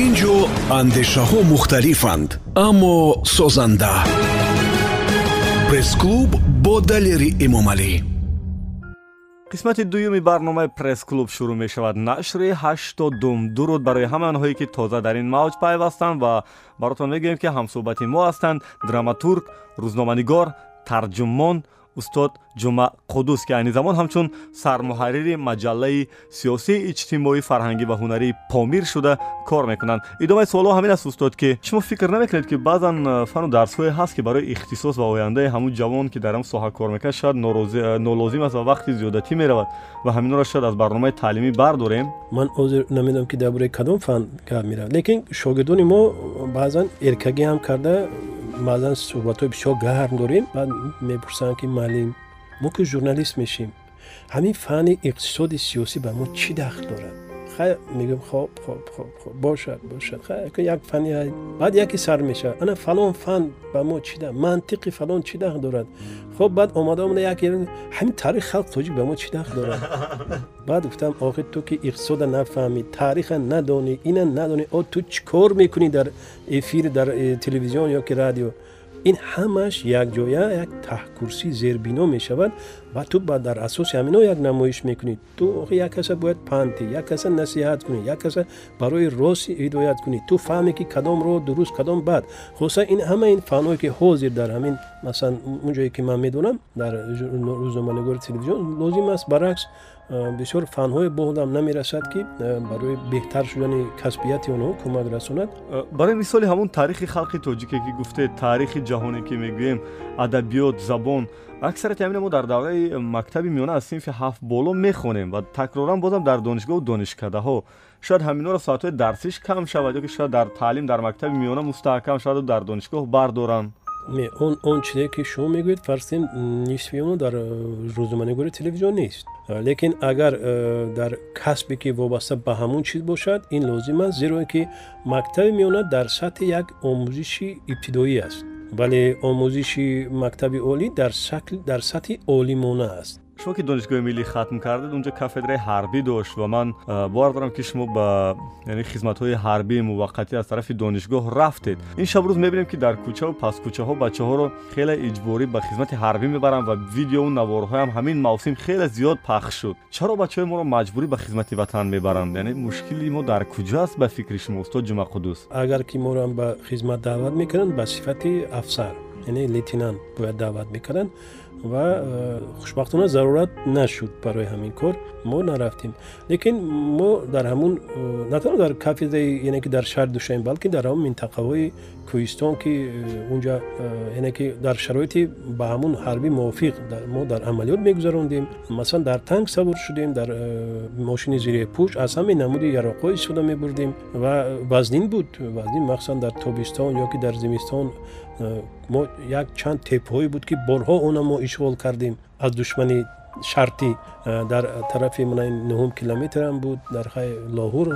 ин ҷо андешаҳо мухталифанд аммо созанда Пресс-клуб бо далери эмомалӣ қисмати дуюми барномаи пресс-клуб шурӯъ мешавад. Нашри ҳаштодум. Дуруд барои ҳамаи онҳое ки тоза дар ин мавҷ пайвастанд ва баротон мегӯем ки ҳамсӯҳбати мо ҳастанд. Драматург рӯзноманигор тарҷумон устод ҷумъа қуддус ки айни замон ҳамчун сармуҳаррири маҷаллаи сиёсии иҷтимоӣ фарҳангӣ ва ҳунарии помир шуда кор мекунанд идомаи суолҳо ҳамин аст устод ки шумо фикр намекунед ки баъзан э, фану дарсҳое ҳаст ки барои ихтисос ва ояндаи ҳамун ҷавон ки дар ҳам соҳа кор мекунад шояд э, нолозим аст ва вақти зиёдатӣ меравад ва ҳаминро шояд аз барномаи таълимӣ бардорем ман озир намедонам ки дар бораи кадом фан гап меравад лекин шогирдони мо баъзан эркагӣ ҳам карда баъзан суҳбатҳои бисёр гарм дорем баъд мепурсанд ки маълим мо ки журналист мешем ҳамин фанни иқтисоди сиёсӣ ба мо чӣ дахл дорад? Хай мегӯм хоб хоб хоб хоб бошад бошад. Як фани баъд яке сар мешавад. Ана фалон фан ба мо чӣ мантиқи фалон чӣ дахл дорад? Хоб баъд омада омада яке ҳамин таърихи халқи тоҷик ба мо чӣ дахл дорад? Баъд гуфтам охир ту ки иқтисода нафаҳмӣ таъриха надонӣ ина надонӣ о ту чӣ кор мекунӣ дар эфир дар э, телевизион ё ки радио ин ҳамаш якҷоя як таҳкурсӣ зербино мешавад ва ту ба дар асоси ҳамино як намоиш мекунӣ. Ту як каса бояд панти як каса насиҳат кунӣ як каса барои рости ҳидоят кунӣ. Ту фаҳме ки кадом роҳ дуруст кадом бад. Хуса ин ҳама ин фанҳое ки ҳозир дар ҳамин масалан он ҷое ки ман медонам дар рӯзноманигори телевизион лозим аст баръакс бисёр фанҳое боҳудам намерасад ки барои беҳтар шудани касбияти онҳо кӯмак расонад. Барои мисоли ҳамун таърихи халқи тоҷике ки гуфтед таърихи ҷаҳоне ки мегӯем адабиёт забон аксарияти ҳамина мо дар давраи мактаби миёна аз синфи ҳафт боло мехонем ва такроран бозам дар донишгоҳу донишкадаҳо. Шояд ҳаминҳоро соатҳои дарсиш кам шавад ё ки шояд дар таълим дар мактаби миёна мустаҳкам шаваду дар донишгоҳ бардоранд он чизе ки шумо мегӯед фарзем нисфи оно дар рӯзноманигори телевизион нест. Лекин агар дар касбе ки вобаста ба ҳамун чиз бошад ин лозим аст зеро ки мактаби меёнад дар сатҳи як омӯзиши ибтидоӣ аст. Вале омӯзиши мактаби олӣ дар сатҳи олимона аст шумо ки донишгоҳи миллӣ хатм кардед унҷо кафедраи ҳарбӣ дошт ва ман бовар дорам ки шумо ба яъне хизматҳои ҳарбии муваққатӣ аз тарафи донишгоҳ рафтед ин шабрӯз мебинем ки дар кӯчаву паскӯчаҳо бачаҳоро хеле иҷборӣ ба хизмати ҳарбӣ мебаранд ва видеову наворҳоям ҳамин мавсим хеле зиёд пахш шуд чаро бачаҳои моро маҷбурӣ ба хизмати ватан мебаранд яъне мушкили мо дар куҷо аст ба фикри шумо устод ҷумақудус агар ки моро ба хизмат даъват мекарданд ба сифати афсар яъне лейтенант бояд даъват мекарданд ва э, хушбахтона зарурат нашуд барои ҳамин кор. Мо нарафтем. Лекин мо дар ҳамун э, на танҳо дар кафедраи яъне ки дар шаҳри душаем балки дар ҳамун минтақаҳои кӯҳистон ки э, унҷа яъне ки дар шароити ба ҳамун ҳарбӣ мувофиқ мо дар амалиёт мегузарондем. Масалан дар танк савор шудем дар мошини зири пӯш аз ҳамаи намуди яроқҳо истифода мебурдем ва вазнин буд. Вазнин махсусан дар тобистон ё ки дар зимистон мо як чанд тепҳое буд ки борҳо она мо ишғол кардем. Аз душмани шартӣ дар тарафи нуҳум километрам буд дар лоҳур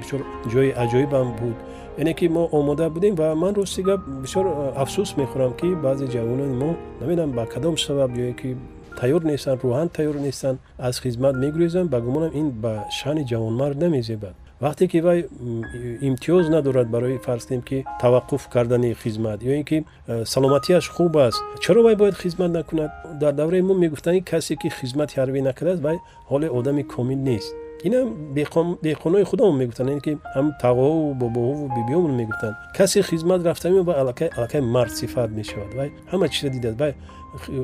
бисёр ҷои аҷоибам буд. Яъне ки мо омода будем ва ман рости гап бисёр афсӯс мехӯрам ки баъзе ҷавонони мо намедонам ба кадом сабаб ё ки тайёр нестанд рӯҳан тайёр нестанд аз хизмат мегурезанд ба гумонам ин ба шаъни ҷавонмард намезебад вақте ки вай имтиёз надорад барои фарз кунем ки таваққуф кардани хизмат ё ин ки э, саломатиаш хуб аст чаро вай бояд хизмат накунад? Дар давраи мо мегуфтанд касе ки хизмати ҳарбӣ накардааст вай ҳоли одами комил нест инам деҳқонои худамон мегуфтанд ки ҳам тағоову бобоҳову бибиёмон мегуфтанд. Касе хизмат рафта мео вай аллакай мард сифат мешавад вай? Ҳама чиза дидааст вай?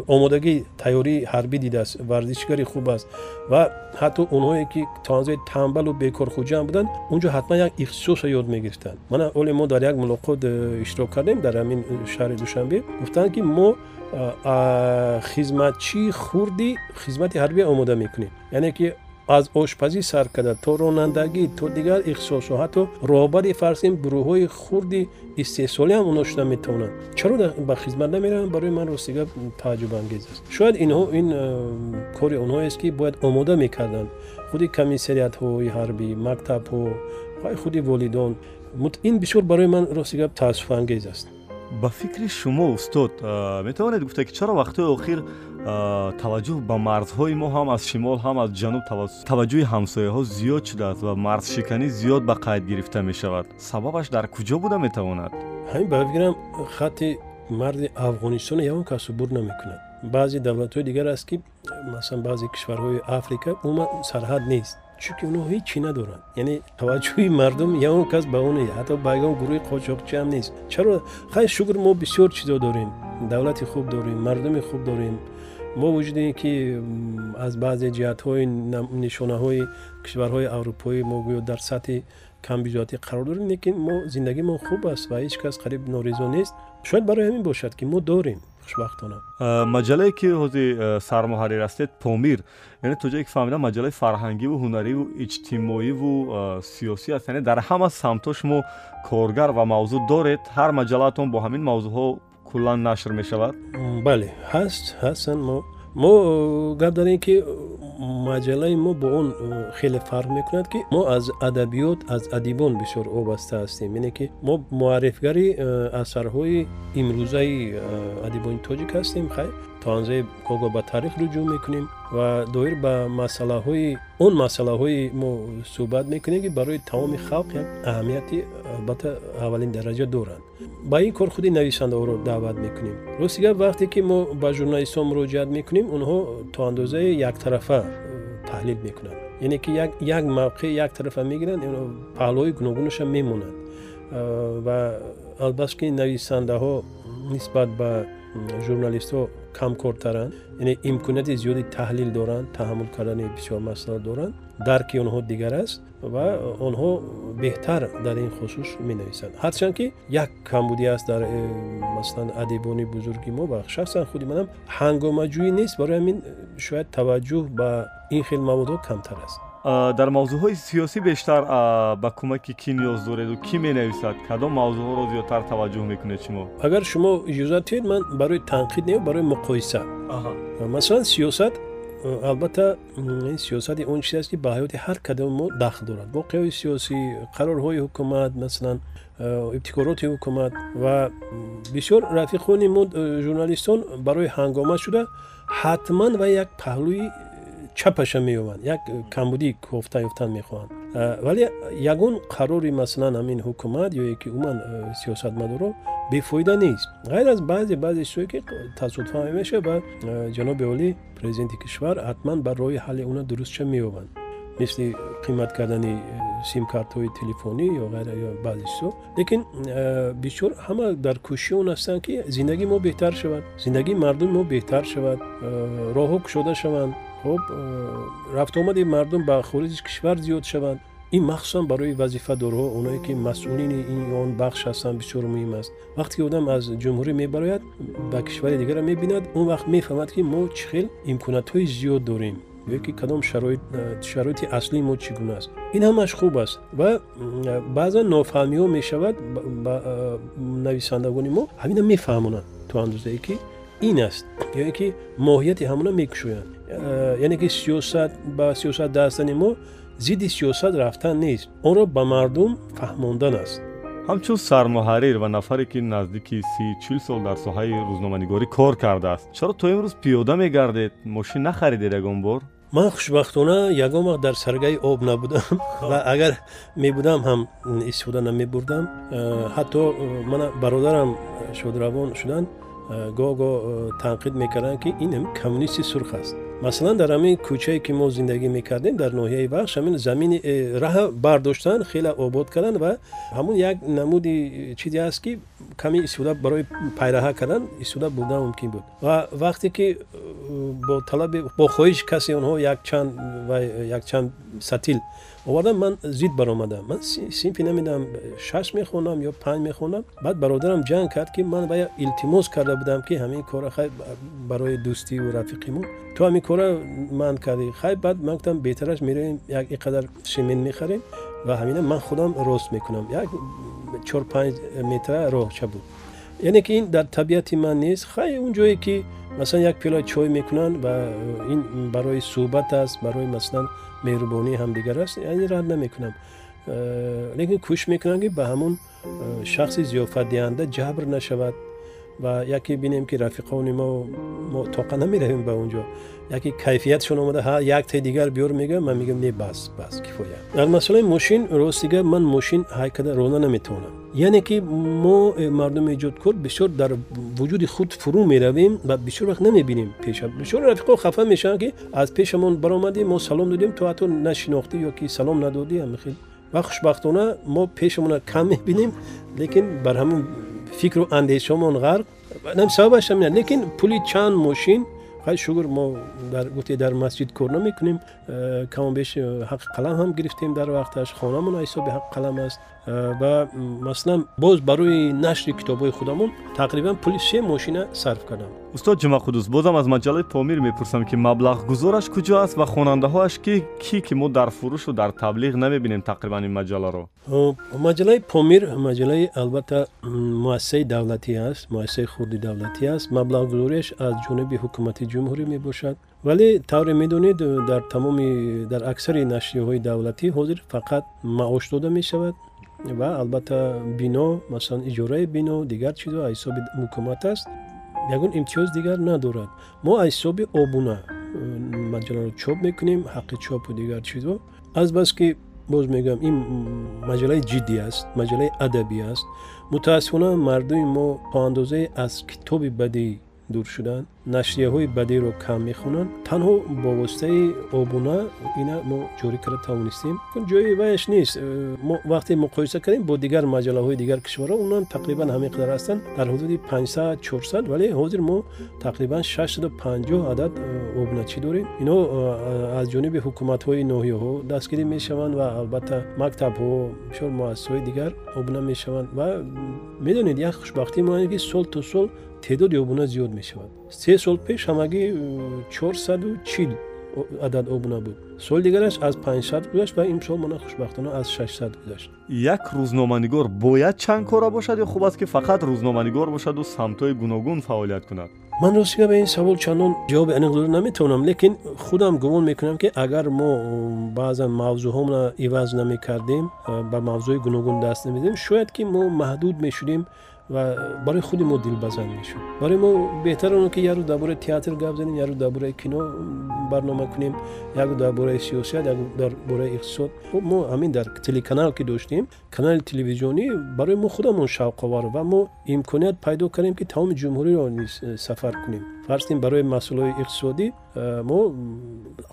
Омодагии тайёрии ҳарбӣ дидааст варзишгари хуб аст. Ва ҳатто онҳое ки тоанзои тамбалу бекорхуҷаам буданд унҷо ҳатман як ихтисоса ёд мегирифтанд. Мана оле мо дар як мулоқот э, иштирок кардем дар ҳамин э, шаҳри душанбе гуфтанд ки мо хизматчии хурди хизмати ҳарбӣ омода мекунем. Яъне ки аз ошпазӣ сар карда то ронандагӣ то дигар ихтисосҳо ҳатто роҳбари фарзем гурӯҳҳои хурди истеҳсолиам оно шуда метавонанд. Чаро ба хизмат намераванд барои ман ростига тааҷҷубангез аст. Шояд инҳо ин э, кори онҳоест ки бояд омода мекарданд. Худи комиссариятҳои ҳарбӣ мактабҳо худи волидон. Ин бисёр барои ман ростига таассуфангез аст. Ба фикри шумо устод метавонед гуфта ки чаро вақтҳои охир таваҷҷӯҳ ба марзҳои мо ҳам аз шимол ҳам аз ҷануб таваҷҷӯҳи ҳамсояҳо зиёд шудааст ва марзшиканӣ зиёд ба қайд гирифта мешавад. Сабабаш дар куҷо буда метавонад? Ҳамин ба фикрам хатти марди афғонистоно ягон кас убур намекунад. Баъзе давлатҳои дигар аст ки масалан баъзе кишварҳои африка умуман сарҳад нест чунки онҳо ҳеччи надоранд. Яъне таваҷҷӯҳи мардум ягон кас ба он ҳатто ба ягон гурӯҳи қочоқчиам нест. Чаро хай шукр мо бисёр чизо дорем. Давлати хуб дорем мардуми хуб дорем мо вуҷуди ки аз баъзе ҷиҳатҳои нишонаҳои кишварҳои аврупоӣ мо гӯё дар сатҳи камбиҷоатӣ қарор дорем лекин мо зиндагимон хуб аст ва ҳеҷ кас қариб норизо нест. Шояд барои ҳамин бошад ки мо дорем хушбахтона. Маҷалае ки ҳозир сармуҳаррир ҳастед помир яъне то ҷое ки фаҳмидам маҷалаи фарҳангиву ҳунариву иҷтимоиву сиёсӣ аст яъне дар ҳама самтҳо шумо коргар ва мавзӯъ доред. Ҳар маҷалаатон бо ҳамин мавзӯъҳо куллан нашр мешавад? Бале ҳаст ҳастанд мо мо гап дорем ки маҷалаи мо бо он хеле фарқ мекунад ки мо аз адабиёт аз адибон бисёр вобаста ҳастем. Яъне ки мо муаррифгари асарҳои имрӯзаи адибони тоҷик ҳастем хай то анзои кого ба таърих руҷӯъ мекунем ва доир ба масъалаҳои он масъалаҳои мо суҳбат мекунем ки барои тамоми халқ як аҳамияти албатта аввалин дараҷа доранд. Ба ин кор худи нависандаҳоро даъват мекунем. Рости гап вақте ки мо ба журналистон муроҷиат мекунем онҳо то андозае яктарафа э, таҳлил мекунанд. Яъне ки як мавқеъ як тарафа мегиранд паҳлӯҳои гуногунаша мемонанд. Э, ва албатта ки нависандаҳо нисбат ба журналистҳо камкортаранд. Яъне имконияти зиёди таҳлил доранд таҳаммул кардани бисёр масъала доранд. Дарки онҳо дигар аст ва онҳо беҳтар дар ин хусус менависанд. Ҳарчанд ки як камбудӣ аст дар э, масалан адибони бузурги мо ва шахсан худи манам ҳангомаҷӯӣ нест. Барои ҳамин шояд таваҷҷӯҳ ба ин хел маводҳо камтар аст дар мавзӯъҳои сиёсӣ бештар ба кӯмаки кӣ ниёз дореду кӣ менависад? Кадом мавзӯъҳоро зиёдтар таваҷҷӯҳ мекунед шумо? Агар шумо иҷозат диҳед ман барои танқид не барои муқоиса. Масалан сиёсат албатта ин сиёсати он чизе аст ки ба ҳаёти ҳар кадоми мо дахл дорад. Воқеаҳои сиёсӣ қарорҳои ҳукумат масалан ибтикороти ҳукумат ва бисёр рафиқони мо журналистон барои ҳангома шуда ҳатман ва як паҳлӯи чапаша меёбанд як камбудии кофта ёфтан мехоҳанд вале ягон қарори масалан ҳамин ҳукумат ё ки умуман сиёсатмадоро бефоида нест. Ғайр аз баъзе баъзе чизое ки тасодуфа мемешавад ва ҷаноби олӣ президенти кишвар ҳатман бар роҳи ҳалли уна дурустша меёбанд мисли қимат кардани симкартҳои телефонӣ ё ғайра ё баъзе чизо лекин бисёр ҳама дар кӯшиши он ҳастанд ки зиндагии мо беҳтар шавад. Зиндагии мардуми мо беҳтар шавад. Роҳҳо кушода шаванд хуб э, рафтуомади мардум ба хориҷи кишвар зиёд шаванд. Ин махсусан барои вазифадорҳо оное ки масъулини ин он бахш ҳастанд бисёр муҳим аст. Вақте ки одам аз ҷумҳурӣ мебарояд ба кишвари дигарро мебинад он вақт мефаҳмад ки мо чӣ хел имкониятҳои зиёд дорем ё ки кадом э, шароити аслии мо чӣ гуна аст. Ин ҳамаш хуб аст ва баъзан нофаҳмиҳо мешавад ба э, нависандагони мо. Ҳамина мефаҳмонанд то андозае ки ин аст ё ки моҳияти ҳамона мекушоянд яъне ки сиёсат ба сиёсат дастани мо зидди сиёсат рафтан нест. Онро ба мардум фаҳмондан аст. Ҳамчун сармуҳаррир ва нафаре ки наздики сичил сол дар соҳаи рӯзноманигорӣ кор кардааст. Чаро то имрӯз пиёда мегардед? Мошин нахаридед ягон бор? Ман хушбахтона ягон вақт дар саргаи об набудам. Ва агар мебудам ҳам истифода намебурдам. Э, ҳатто э, мана бародарам шодравон шуданд гоҳ гоҳ танқид мекарданд ки ин коммунисти сурх аст масалан дар ҳамин кӯчае ки мо зиндагӣ мекардем дар ноҳияи бахш ҳамин замини э, раҳа бардоштанд хеле обод карданд ва ҳамун як намуди чизе аст ки каме истифода барои пайраҳа кардан истифода бурдан мумкин буд. Ва вақте ки э, бо талаби бо хоҳиши касе онҳо якчанд ва якчанд сатил овардам ман зид баромадам. Ман синфи намедам шаш мехонам ё панҷ мехонам. Баъд бародарам ҷанг кард ки ман вая илтимос карда будам ки ҳамин кора хай барои дӯстиву рафиқимон. Ту ҳамин кора ман кардӣ. Хай баъд ман гуфтам беҳтараш меравем як инқадар семент мехарем ва ҳамина ман худам рост мекунам. Як чор панҷ метра роҳча буд яъне ки ин дар табиати ман нест. Хай он ҷое ки масалан як пиёла чой мекунанд ва ин барои суҳбат аст барои масалан меҳрубонии ҳамдигар аст яъне рад намекунам. Э, лекин кӯшиш мекунам ки ба ҳамун э, шахси зиёфатдиҳанда ҷабр нашавад ва яке бинем ки рафиқони мо мо тоқа намеравем ба унҷо яке кайфиятшон омада ҳа як таи дигар биёр мегӯям ман мегӯям не бас бас кифоя. Дар масъалаи мошин ростига ман мошин ҳайкада рона наметавонам. Яъне ки мо э, мардуми эҷодкор бисёр дар вуҷуди худ фурӯ меравем ва бисёр вақт намебинем пеша. Бисёр рафиқо хафа мешаванд ки аз пешамон баромадем мо салом додем то ҳатто нашинохтӣ ё ки салом надодӣ ҳамихел ва хушбахтона мо пешамона кам мебинем лекин бар ҳамун фикру андешаомон ғарқ сабабаш ҳамин лекин пули чанд мошин хай шукр мо гуфте дар масҷид кор намекунем э, камобеш э, ҳаққи қалам ҳам гирифтем дар вақташ. Хонамон ҳисоби ҳаққи қалам аст ва масалан боз барои нашри китобҳои худамон тақрибан пули се мошина сарф кардам. Устод ҷумақудус бозам аз маҷалаи помир мепурсам ки маблағгузораш куҷо аст ва хонандаҳоаш ки кӣ ки мо дар фурӯшу дар таблиғ намебинем тақрибан ин маҷаларо. Маҷалаи помир маҷалаи албатта муассисаи давлатӣ аст муассисаи хурди давлатӣ аст. Маблағгузориаш аз ҷониби ҳукумати ҷумҳурӣ мебошад. Вале тавре медонед дар тамоми дар аксари нашриҳои давлатӣ ҳозир фақат маош дода мешавад ва албатта бино масалан иҷораи бино дигар чизо аз ҳисоби ҳукумат аст ягон имтиёз дигар надорад. Мо аз ҳисоби обуна маҷаларо чоп мекунем ҳаққи чопу дигар чизо азбаски боз мегӯям ин маҷалаи ҷиддӣ аст маҷалаи адабӣ аст. Мутаассифона мардуми мо то андозае аз китоби бадӣ дур шуданд нашрияҳои бадеро кам мехонанд. Танҳо бо воситаи обуна ина мо ҷорӣ карда тавонистем. Ҷои ваяш нест. Э, мо вақте муқоиса кардем бо дигар маҷалаҳои дигар кишварҳо онам тақрибан ҳамин қадар ҳастанд. Дар ҳудуди 500 400 вале ҳозир мо тақрибан 650 адад э, обуначӣ дорем. Ино э, аз ҷониби ҳукуматҳои ноҳияҳо дастгирӣ мешаванд ва албатта мактабҳо бисёр муассисаҳои дигар обуна мешаванд. Ва медонед як хушбахтӣ мояне ки сол то сол теъдоди обуна зиёд мешавад. Се сол пеш ҳамагӣ чорсаду чил адад обуна буд. Соли дигараш аз 500 гузашт ва имсол мана хушбахтона аз 600 гузашт. Як рӯзноманигор бояд чандкора бошад ё хуб аст ки фақат рӯзноманигор бошаду самтҳои гуногун фаъолият кунад? Ман ростига ба ин савол чандон ҷавоби аниқ дода наметавонам лекин худам гумон мекунам ки агар мо баъзан мавзӯъҳомро иваз намекардем ба мавзӯи гуногун даст намедем шояд ки мо маҳдуд мешудем ва барои худи мо дилбазанд мешуд. Барои мо беҳтар оно ки ярӯ дар бораи театр гап занем ярӯ дар бораи кино барнома кунем як дар бораи сиёсат як дар бораи иқтисод. Мо ҳамин дар телеканал ки доштем канали телевизионӣ барои мо худамон шавқовар ва мо имконият пайдо кардем ки тамоми ҷумҳуриро низ э, сафар кунем фарз кунем барои масъалаҳои иқтисодӣ э, мо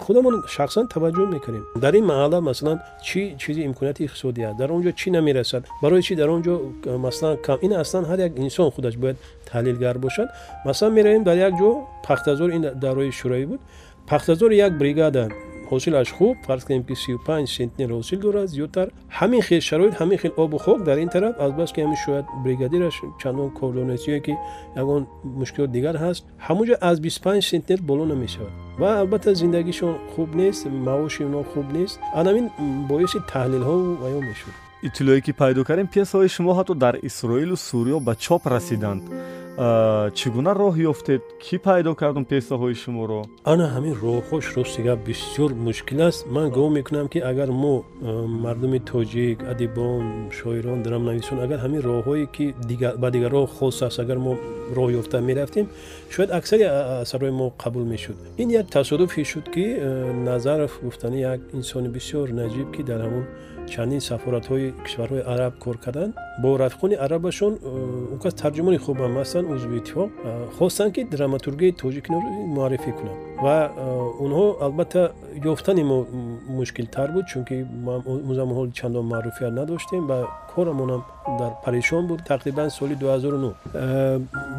худамон шахсан таваҷҷӯҳ мекардем дар ин маҳалла масалан чӣ чизи имконияти иқтисодӣ аст дар он ҷо чӣ намерасад барои чӣ дар он ҷо э, масалан кам ин аслан ҳар як инсон худаш бояд таҳлилгар бошад? Масалан меравем дар як ҷо пахтазор ин даврои шӯравӣ буд. Пахтазори як бригада ҳосилаш хуб фарз кунем ки 35 сентнер ҳосил дорад зиёдтар ҳамин хел шароит ҳамин хел обу хок дар ин тараф албаски ҳамин шояд бригадираш чандон кордонесие ки ягон мушкилот дигар ҳаст ҳамонҷо аз 25 сентнер боло намешавад. Ва албатта зиндагишон хуб нест маоши онҳо хуб нест анамин боиси таҳлилҳо аён мешуд иттилоие ки пайдо кардем пьесаҳои шумо ҳатто дар исроилу суриё ба чоп расиданд чӣ гуна роҳ ёфтед? Кӣ пайдо кардум пьесаҳои шуморо? Ана ҳамин роҳҳош ростига бисёр мушкил аст. Ман гумон мекунам ки агар мо мардуми тоҷик адибон шоирон драмнависон агар ҳамин роҳҳое ки ба дигар роҳ хос аст агар мо роҳ ёфта мерафтем шояд аксари асарҳои мо қабул мешуд. Ин як тасодуфе шуд ки назаров гуфтани як инсони бисёр наҷиб ки дар ҳамон чандин сафоратҳои кишварҳои араб кор карданд. Бо рафиқони арабашон он кас тарҷумони хубам ҳастанд узви иттифоқ. Хостанд ки драматургияи тоҷикиро муаррифӣ кунанд ва онҳо албатта ёфтани мо мушкилтар буд чунки замонҳо чандон маъруфият надоштем ва корамонам дар парешон буд тақрибан соли 2009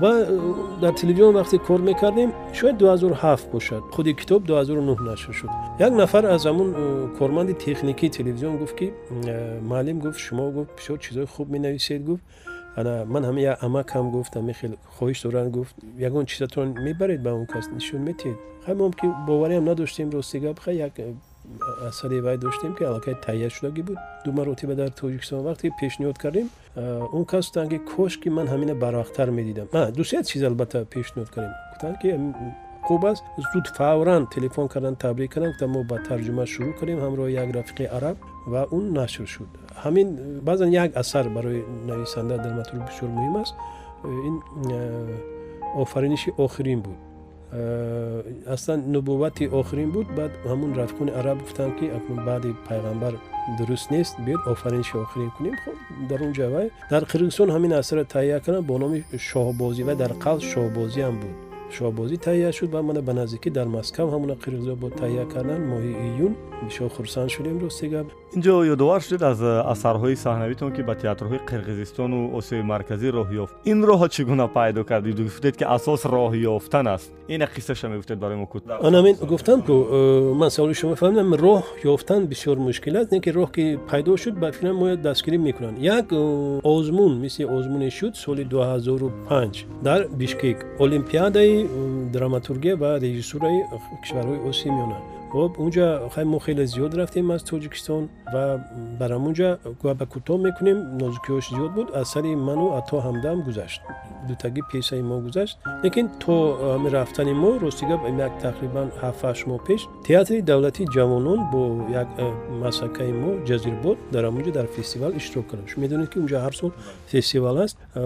ва дар телевизион вақте кор мекардем шояд 2007 бошад худи китоб 2009 нашр шуд. Як нафар аз ҳамун корманди техникии телевизион гуфт ки муаллим гуфт шумо гуфт бисёр чизои хуб менависед гуфт ман ҳама як амакам гуфт ҳаме хел хоҳиш доранд гуфт. Ягон чизатон мебаред ба он кас нишон метиҳед. Хай мом ки бовариам надоштем рости гап хай як асари вай доштем ки аллакай таҳия шудагӣ буд. ду маротиба дар тоҷикистон вақте пешниҳод кардем он кас гуфтанд ки кош ки ман ҳамина барвақттар медидам. Дусеяд чиз албатта пешниҳод кардем. Гуфтанд ки хуб аст. зуд фавран телефон кардан табрик кардан гуфтан мо ба тарҷума шурӯъ кардем ҳамроҳи як рафиқи араб ва он нашр шуд. ҳамин баъзан як асар барои нависанда драматург бисёр муҳим аст. ин офариниши охирин буд. аслан нубуввати охирин буд. баъд ҳамун рафиқони араб гуфтанд ки акнун баъди пайғамбар дуруст нест биёд офариниши охирин кунем. дар он ҷа вай дар қирғизистон ҳамин асарро таҳия карданд бо номи шоҳбозӣ вай дар қалб шоҳбозиам буд шоҳбозӣ таҳия шуд ва мана ба наздикӣ дар москав ҳамуна қирғизиҳо бо таҳия карданд моҳи июн бисёр хурсанд шудем рости гап инҷо ёдовар шудед аз асарҳои саҳнавитон ки ба театрҳои қирғизистону осиёи марказӣ роҳ ёфт ин роҳро чӣ гуна пайдо кардид гуфтед ки асос роҳ ёфтан аст ина қиссаша мегуфтед барои мо анамин гуфтам ку э, ман саволи шумо фаҳмидам роҳ ёфтан бисёр мушкил аст не ки роҳ ки пайдо шуд ба фикрам мо дастгирӣ мекунанд як э, озмун мисли озмуне шуд соли 2005 дар бишкек олимпиадаи э, драматургия ва режиссураи кишварҳои осии миёна хоб унҷа мо хеле зиёд рафтем аз тоҷикистон ва бар ҳамунҷа гапа кӯтоҳ мекунем. Нозукиҳош зиёд буд аз сари ману ато ҳамдам гузашт. Дутаги песаи мо гузашт. Лекин то рафтани мо рости гап як тақрибан ҳафташ моҳ пеш. Театри давлати ҷавонон бо як э, масакаи мо ҷазирбод дар ҳамунҷа дар фестивал иштирок кардам шумо медонед ки унҷа ҳар сол фестивал аст э,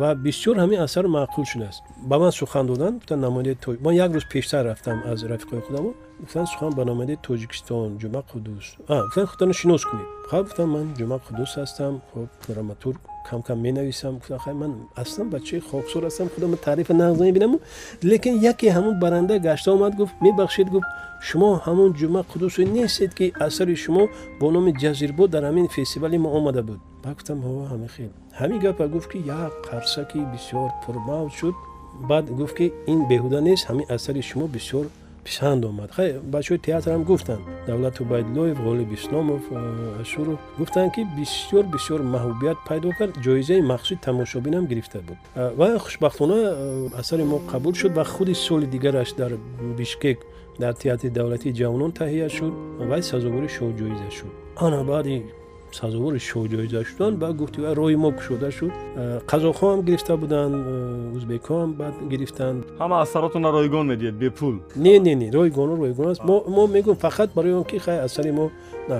ва бисёр ҳамин асар маъқул шудааст. Ба ман сухан доданд гуфтан намояди ман як рӯз пештар рафтам аз рафиқои худамо гуфтан сухан ба номади тоҷикистон ҷума қудус. Гуфтан худтано шинос кунед хаб гуфтам ман ҷума қудус ҳастам хоб драматург кам кам менависам. Гуфтам хай ман аслан бачаи хоксор ҳастам худам таърифа нағзани бинаму лекин яке ҳамун баранда гашта омад гуфт мебахшед гуфт шумо ҳамун ҷума қудусо нестед ки асари шумо бо номи ҷазирбо дар ҳамин фестивали мо омада буд ба гуфтам ҳо ҳамин хел ҳамин гапа гуфт ки як қарсаки бисёр пурмавҷ шуд баъд гуфт ки ин беҳуда нест ҳамин асари шумо бисёр писанд омад. Хай бачаҳои театрам гуфтанд. Давлату байдуллоев ғолиб исломов ашуров гуфтанд ки бисёр бисёр маҳбубият пайдо кард ҷоизаи махсуси тамошобинам гирифта буд. Ва хушбахтона асари мо қабул шуд ва худи соли дигараш дар бишкек дар театри давлатии ҷавонон таҳия шуд вай сазовори шоҳҷоиза шуд. Ана баъди сазовори шоҳҷоиза шудан ба гуфти вай роҳи мо кушода шуд. Қазоқҳоам гирифта буданд ӯзбекҳоам баъд гирифтанд. Ҳама асаротонро ройгон медиҳед бепул не не не ройгоно ройгон аст. Мо мегӯем фақат барои он ки хай асари мо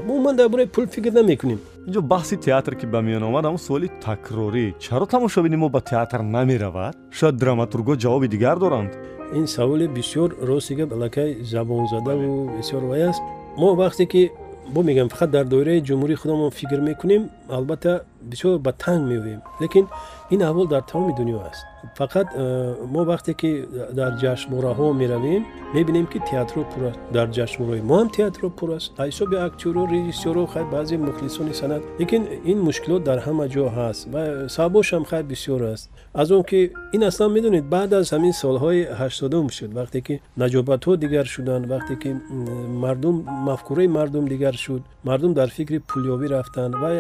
мо ман дар бораи пул фикр намекунем. Инҷо баҳси театр ки ба миён омад ҳамн суоли такрорӣ. Чаро тамошобини мо ба театр намеравад? Шояд драматургҳо ҷавоби дигар доранд. Ин саволи бисёр рости гап аллакай забонзадаву бисёр вай аст. Мо вақте ки бо мегӯям фақат дар доираи ҷумҳурии худамон фикр мекунем албатта бисёр ба танг меоем лекин ин аҳвол дар тамоми дунё аст. Фақат э, мо вақте ки дар ҷашнбораҳо меравем мебинем ки театро пур аст. Дар ҷашнбораи мо ҳам театро пур аст. Ҳисоби актёро режиссёро хай баъзе мухлисони санъат. Лекин ин мушкилот дар ҳама ҷо ҳаст ва сабабошам хай бисёр аст. Аз он ки ин аслан медонед баъд аз ҳамин солҳои ҳаштодум шуд. Вақте ки наҷобатҳо дигар шуданд вақте ки мардум мафкураи мардум дигар шуд мардум дар фикри пулёвӣ рафтанд ва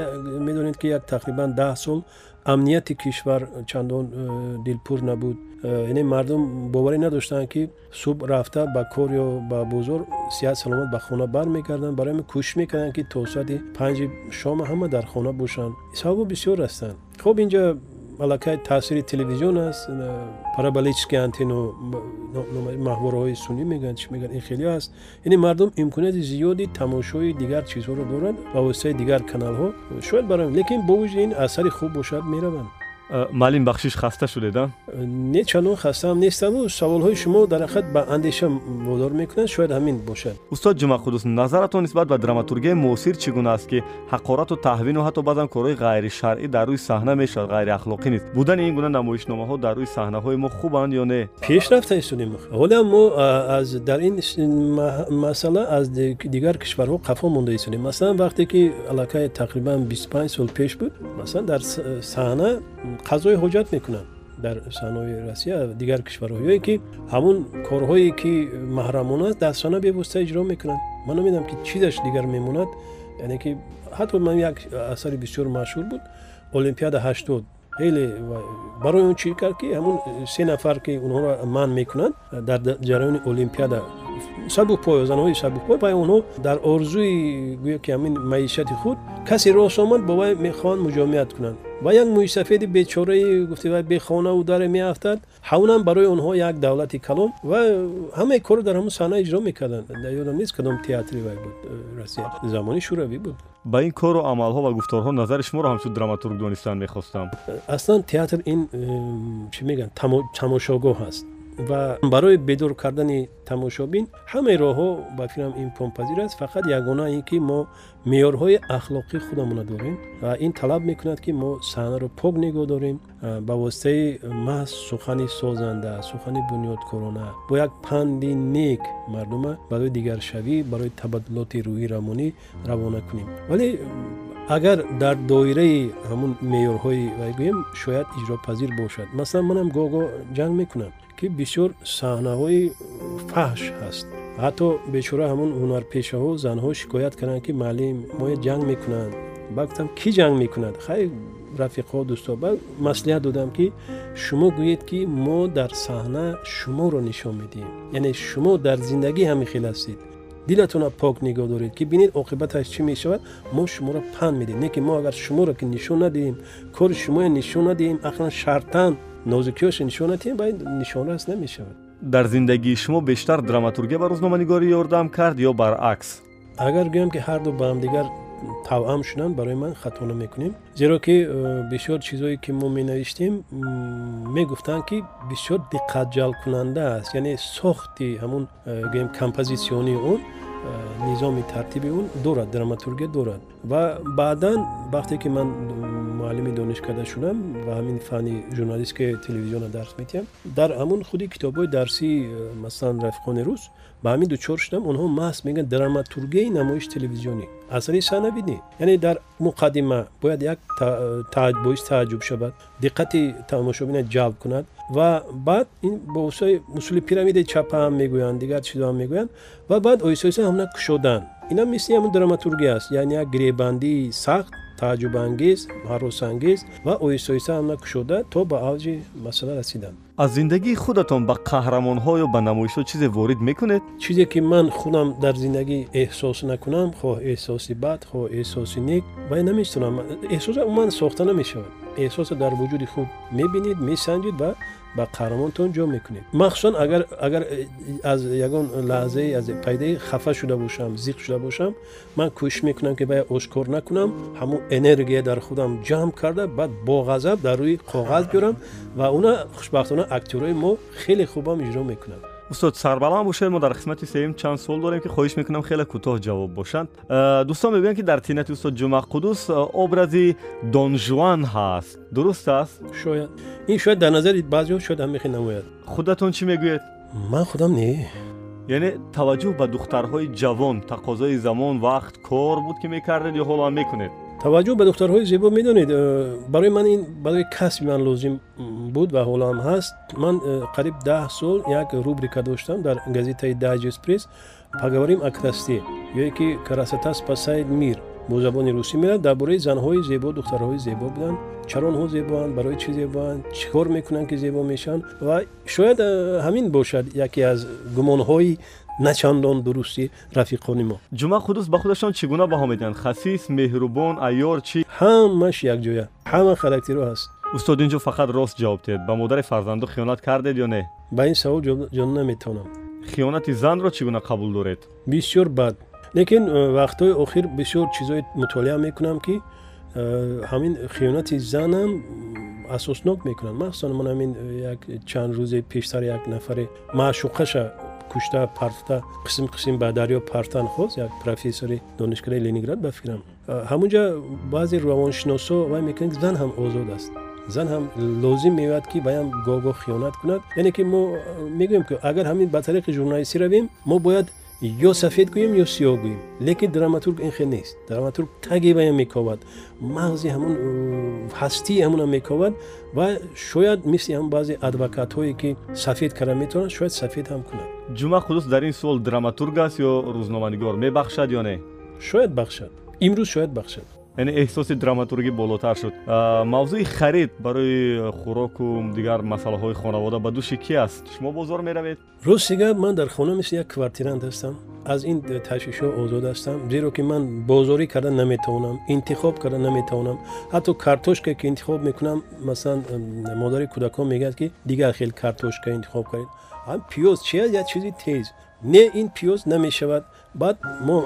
медонед ки як тақрибан даҳ сол амнияти кишвар чандон э, дилпур набуд. Э, яъне мардум боварӣ надоштанд ки субҳ рафта ба кор ё ба бозор сиҳат саломат ба хона бармегарданд. Барои кӯшиш мекарданд ки то соати панҷи шома ҳама дар хона бошанд. Сабабу бисёр ҳастанд хуб инҷа аллакай таъсири телевизион аст параболический антенну маҳвораҳои сунӣ мегӯянд чи мегӯянд ин хеле аст. Яъне мардум имконияти зиёди тамошои дигар чизҳоро доранд ба воситаи дигар каналҳо шояд барои лекин бо вуҷуди ин асари хуб бошад мераванд Э, маълим бахшиш хаста шудеда не чандон хастаам нестаму саволҳои шумо дар ҳақиқат ба андеша водор мекунанд. Шояд ҳамин бошад устод ҷумақудус назаратон нисбат ба драматургияи муосир чӣ гуна аст ки ҳақорату таҳвину ҳатто баъзан корҳои ғайришаръӣ дар рӯи саҳна мешавад ғайриахлоқӣ нест будани ин гуна намоишномаҳо дар рӯи саҳнаҳои мо хубанд ё не? Пешрафта истодем ҳола мо. Аз дар ин масъала аз дигар кишварҳо қафо монда истодем масалан вақте ки аллакай тақрибан бисту панҷ сол пеш буд масалан дар саҳна қазои ҳоҷат мекунанд. Дар саҳнои россия дигар кишварҳо ёе ки ҳамун корҳое ки маҳрамона аст дар саҳна бевосита иҷро мекунанд. Ман намедонам ки чизаш дигар мемонад. Яъне ки ҳатто ман як асари бисёр машҳур буд. Олимпиада ҳаштод. Хеле барои он чӣ кард ки ҳамун се нафар ки онҳоро манъ мекунанд дар ҷараёни олимпиада сабукпой занҳои сабукпой баъи онҳо дар орзуи гӯё ки ҳамин маишати худ касе рост омад бо вай мехоҳанд муҷомиат кунанд. Ва як мӯйсафеди бечораи гуфте вай бехонаву даре меафтад ҳавнам барои онҳо як давлати калом ва ҳамаи корро дар ҳамун саҳна иҷро мекарданд. Ёдам нест кадом театри вай буд э, россия замони шӯравӣ буд. Ба ин кору амалҳо ва гуфторҳо назари шуморо ҳамчун драматург донистан мехостам. Аслан театр ин э, чӣ мегӯянд тамошогоҳ аст ва барои бедор кардани тамошобин ҳамаи роҳҳо ба фикрам имконпазир аст. Фақат ягона ин ки мо меъёрҳои ахлоқии худамона дорем ва ин талаб мекунад ки мо саҳнаро пок нигоҳ дорем ба воситаи маҳз сухани созанда сухани бунёдкорона бо як панди нек мардума барои дигаршавӣ барои табаддулоти рӯҳӣ равонӣ равона кунем. Вале агар дар доираи ҳамун меъёрҳои гӯем шояд иҷропазир бошад. Масалан манам гоҳ-гоҳ ҷанг мекунам ки бисёр саҳнаҳои фаҳш ҳаст. Ҳатто бечора ҳамун ҳунарпешаҳо занҳо шикоят карданд ки маълим моя ҷанг мекунанд ба гуфтам кӣ ҷанг мекунад хай рафиқҳо дӯсто ба маслиҳат додам ки шумо гӯед ки мо дар саҳна шуморо нишон медиҳем яъне шумо дар зиндагӣ ҳамин хел ҳастед. Дилатонро пок нигоҳ доред ки бинед оқибаташ чӣ мешавад? Мо шуморо панд медиҳем не ки мо агар шуморо ки нишон надиҳем кори шумоя нишон надиҳем ақлан шартан нозукиёш нишон натиҳем ба нишонрас намешавад. Дар зиндагии шумо бештар драматургия ба рӯзноманигорӣ ёрдам кард ё баръакс? Агар гӯям ки ҳарду ба ҳамдигар тавъам шуданд барои ман хато намекунем зеро ки э, бисёр чизое ки мо менавиштем мегуфтанд ки бисёр диққатҷалбкунанда аст. Яъне сохти ҳамун э, гӯем композитсиони он низоми тартиби он дорад драматургия дорад. Ва баъдан вақте ки ман муаллими донишкада шудам ва ҳамин фанни журналистикаи телевизиона дарс медиҳам дар ҳамун худи китобҳои дарсии э, масалан рафиқони рус ба ҳамин дучор шудам онҳо маҳз мегӯянд драматургияи намоиш телевизионӣ. Асари саҳнавӣ не яъне дар муқаддима бояд як боиси тааҷҷуб шавад диққати тамошобина ҷалб кунад ва баъд ин бо воситаи усули пирамидаи чапаам мегӯянд дигар чизоам мегӯянд ва баъд оҳиста оҳиста ҳамна кушодан. Ина мисли ҳамн драматургия аст яъне як гиребандии сахт тааҷҷубангез ҳаросангез ва оҳиста оҳиста ҳамна кушода то ба авҷи масъала расиданд аз зиндагии худатон ба қаҳрамонҳо ё ба намоишҳо чизе ворид мекунед? Чизе ки ман худам дар зиндагӣ эҳсос накунам хоҳ эҳсоси бад хоҳ эҳсоси нек вай наметавонам эҳсоса умуман сохта намешавад эҳсоса дар вуҷуди худ мебинед месанҷед ва ба қаҳрамонтон ҷо мекунед махсусан агар агар э, аз ягон лаҳзаи аз пайдаи хафа шуда бошам зиқ шуда бошам ман кӯшиш мекунам ки бая ошкор накунам ҳамун энергия дар худам ҷамъ карда баъд бо ғазаб дар рӯи коғаз биёрам ва уна хушбахтона актёрҳои мо хеле хубам иҷро мекунанд устод сарбаланд бошед мо дар қисмати сеюм чанд суол дорем ки хоҳиш мекунам хеле кӯтоҳ ҷавоб бошанд. Э, дӯстон мегӯянд ки дар тинати устод ҷумъа қудус э, образи донжуан ҳаст. Дуруст аст? Шояд. Ин шояд дар назари баъзеҳо шояд ҳам мехи намояд. Худатон чӣ мегӯед ман худам не. Яъне таваҷҷӯҳ ба духтарҳои ҷавон тақозои замон вақт кор буд ки мекардед таваҷҷӯҳ ба духтарҳои зебо медонед. Э, барои ман ин барои касби ман лозим буд ва ҳоло ҳам ҳаст. Ман э, қариб даҳ сол як рубрика доштам дар газетаи дайҷест пресс поговорим о красоте ёе ки красота спасает мир бо забони русӣ мерад дар бораи занҳои зебо духтарҳои зебо буданд чаро онҳо зебоанд барои чӣ зебоанд чӣ кор мекунанд ки зебо мешаванд ва шояд э, ҳамин бошад яке аз гумонҳои начандон дурусти рафиқони мо ҷумъа қудус ба худашон чӣ гуна баҳо медиҳанд хасис меҳрубон айёр чӣ ҳамаш якҷоя ҳама характеро ҳаст устод инҷо фақат рост ҷавоб диҳед ба модари фарзанду хиёнат кардед ё не ба ин савол ҷон наметавонам хиёнати занро чӣ гуна қабул доред бисёр бад лекин э, вақтҳои охир бисёр чизҳои мутолиа мекунам ки э, ҳамин хиёнати занам асоснок мекунанд махсусан ман ҳамин э, як чанд рӯзе пештар як нафаре маъшуқаша кушта партта қисм қисм ба дарё партан хост як профессори донишгоҳи ленинград ба фикрам. Ҳамунҷа баъзе равоншиносо вай мекунанд зан ҳам озод аст. Зан ҳам лозим меояд ки баям гоҳ-гоҳ хиёнат кунад. Яъне ки мо мегӯем ки агар ҳамин ба тариқи журналистӣ равем мо бояд ё сафед гӯем ё сиёҳ гӯем. Лекин драматург ин хел нест. Драматург таги вая мековад мағзи ҳамун ҳастии ҳамуна мековад ва шояд мисли ҳам баъзе адвокатҳое ки сафед карда метавонад шояд сафед ҳам кунад. Ҷумъа қудус дар ин суол драматург аст ё рӯзноманигор мебахшад ё не? Шояд бахшад. Имрӯз шояд бахшад яъне эҳсоси драматургӣ болотар шуд. Мавзӯи харид барои хӯроку дигар масъалаҳои хонавода ба дӯши ки аст? Шумо бозор меравед? Рости гап ман дар хона мисли як квартирант ҳастам. Аз ин ташвишҳо озод ҳастам зеро ки ман бозорӣ карда наметавонам интихоб карда наметавонам. Ҳатто картошка ки интихоб мекунам масалан модари кӯдакон мегӯяд ки дигар хел картошка интихоб кардед ҳам пиёз чи аст як чизи тез? Не ин пиёз намешавад баъд мо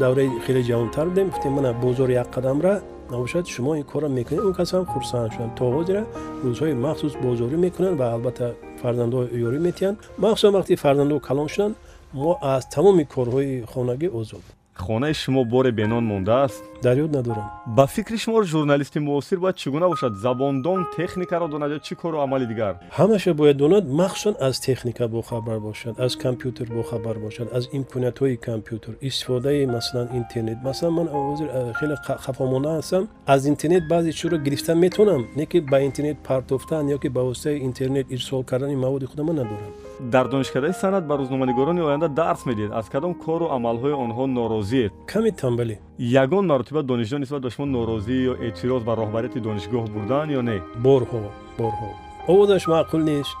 давраи хеле ҷавонтар будем гуфтем мана бозор як қадам ра набошад шумо ин корро мекунед? Он касам хурсанд шуданд то ҳозира рӯзҳои махсус бозорӣ мекунанд ва албатта фарзандҳо ёрӣ метиҳанд махсусан вақти фарзандҳо калон шуданд мо аз тамоми корҳои хонагӣ озод хонаи шумо боре бенон мондааст дар ёд надорам ба фикри шумо журналисти муосир бояд чӣ гуна бошад забондон техникаро донад ё чӣ кору амали дигар ҳамаша бояд донад махсусан аз техника бохабар бошад аз компютер бохабар бошад аз имкониятҳои компютер истифодаи масалан интернет масалан ман ҳозир э, хеле хафомонда ҳастам аз интернет баъзе чизро гирифта метавонам не ки ба интернет партофтан ё ки ба воситаи интернет ирсол кардани маводи худам ман надорам дар донишкадаи санъат ба рӯзноманигорони оянда дарс медиҳед аз кадом кору амалҳои онҳо норозиед каме танбалӣ ягон маротиба донишҷӯён нисбат ба шумо норозӣ ё эътироз ба роҳбарияти донишгоҳ бурданд ё не борҳо борҳо овозаш маъқул нест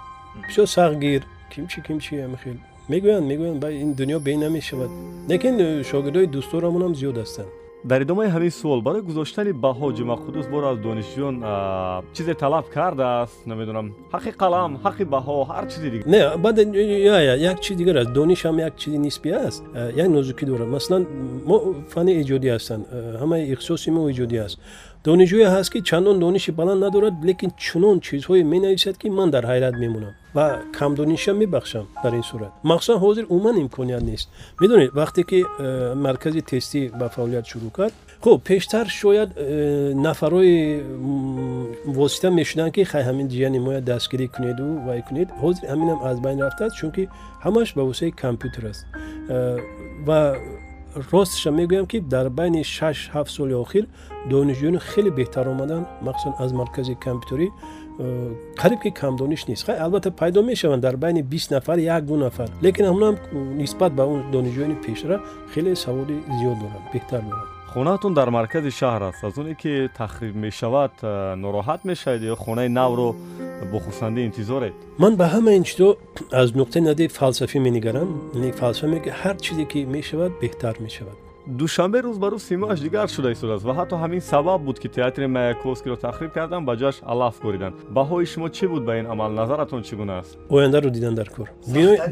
бисёр сахтгир кимчи кимчи амхел мегӯянд мегӯянд ба ин дунё бе намешавад лекин э, шогирдҳои дӯсторамонам зиёд ҳастанд дар идомаи ҳамин суол барои гузоштани баҳо ҷумъақудус боро аз донишҷӯён чизе талаб кардааст намедонам. Ҳаққи қалам ҳаққи баҳо ҳар чизи дигар. Не баъд як чиз дигар аст. Донишам як чизи нисбӣ аст. Як нозукӣ дорад. Масалан мо фанни эҷодӣ ҳастанд. Ҳамаи ихтисоси мо эҷодӣ аст донишҷӯе ҳаст ки чандон дониши баланд надорад лекин чунон чизҳое менависад ки ман дар ҳайрат мемонам ва камдониша мебахшам дар ин сурат. Махсусан ҳозир умуман имконият нест. Медонед вақте ки э, маркази тестӣ ба фаъолият шурӯъ кард хуб пештар шояд э, нафарои восита мешуданд ки хай ҳамин ҷияни моя дастгирӣ кунеду вай кунед. Ҳозир ҳаминам аз байн рафтааст чунки ҳамаш ба воситаи компютер аст. Э, ва ростша мегӯям ки дар байни шаш ҳафт соли охир донишҷӯёни хеле беҳтар омадан махсусан аз маркази компютерӣ э, қариб ки камдониш нест. Хай албатта пайдо мешаванд дар байни бист нафар якду нафар. Лекин ҳамунам нисбат ба он донишҷӯёни пешра хеле саводи зиёд доранд беҳтар доранд хонаатон дар маркази шаҳр аст. Аз оне ки тахриб мешавад э, нороҳат мешавед ё хонаи навро бо хурсандӣ интизоред? Ман ба ҳама ин чизо аз нуқтаи назари фалсафӣ менигарам. Яъне фалсафа меги ҳар чизе ки мешавад беҳтар мешавад. Душанбе рӯз ба рӯз симоаш дигар шуда истодааст ва ҳатто ҳамин сабаб буд ки театри маяковскиро тахриб кардан ба ҷояш алаф гуриданд баҳои шумо чӣ буд ба ин амал? Назаратон чӣ гуна аст? Ояндаро дидан дар кор.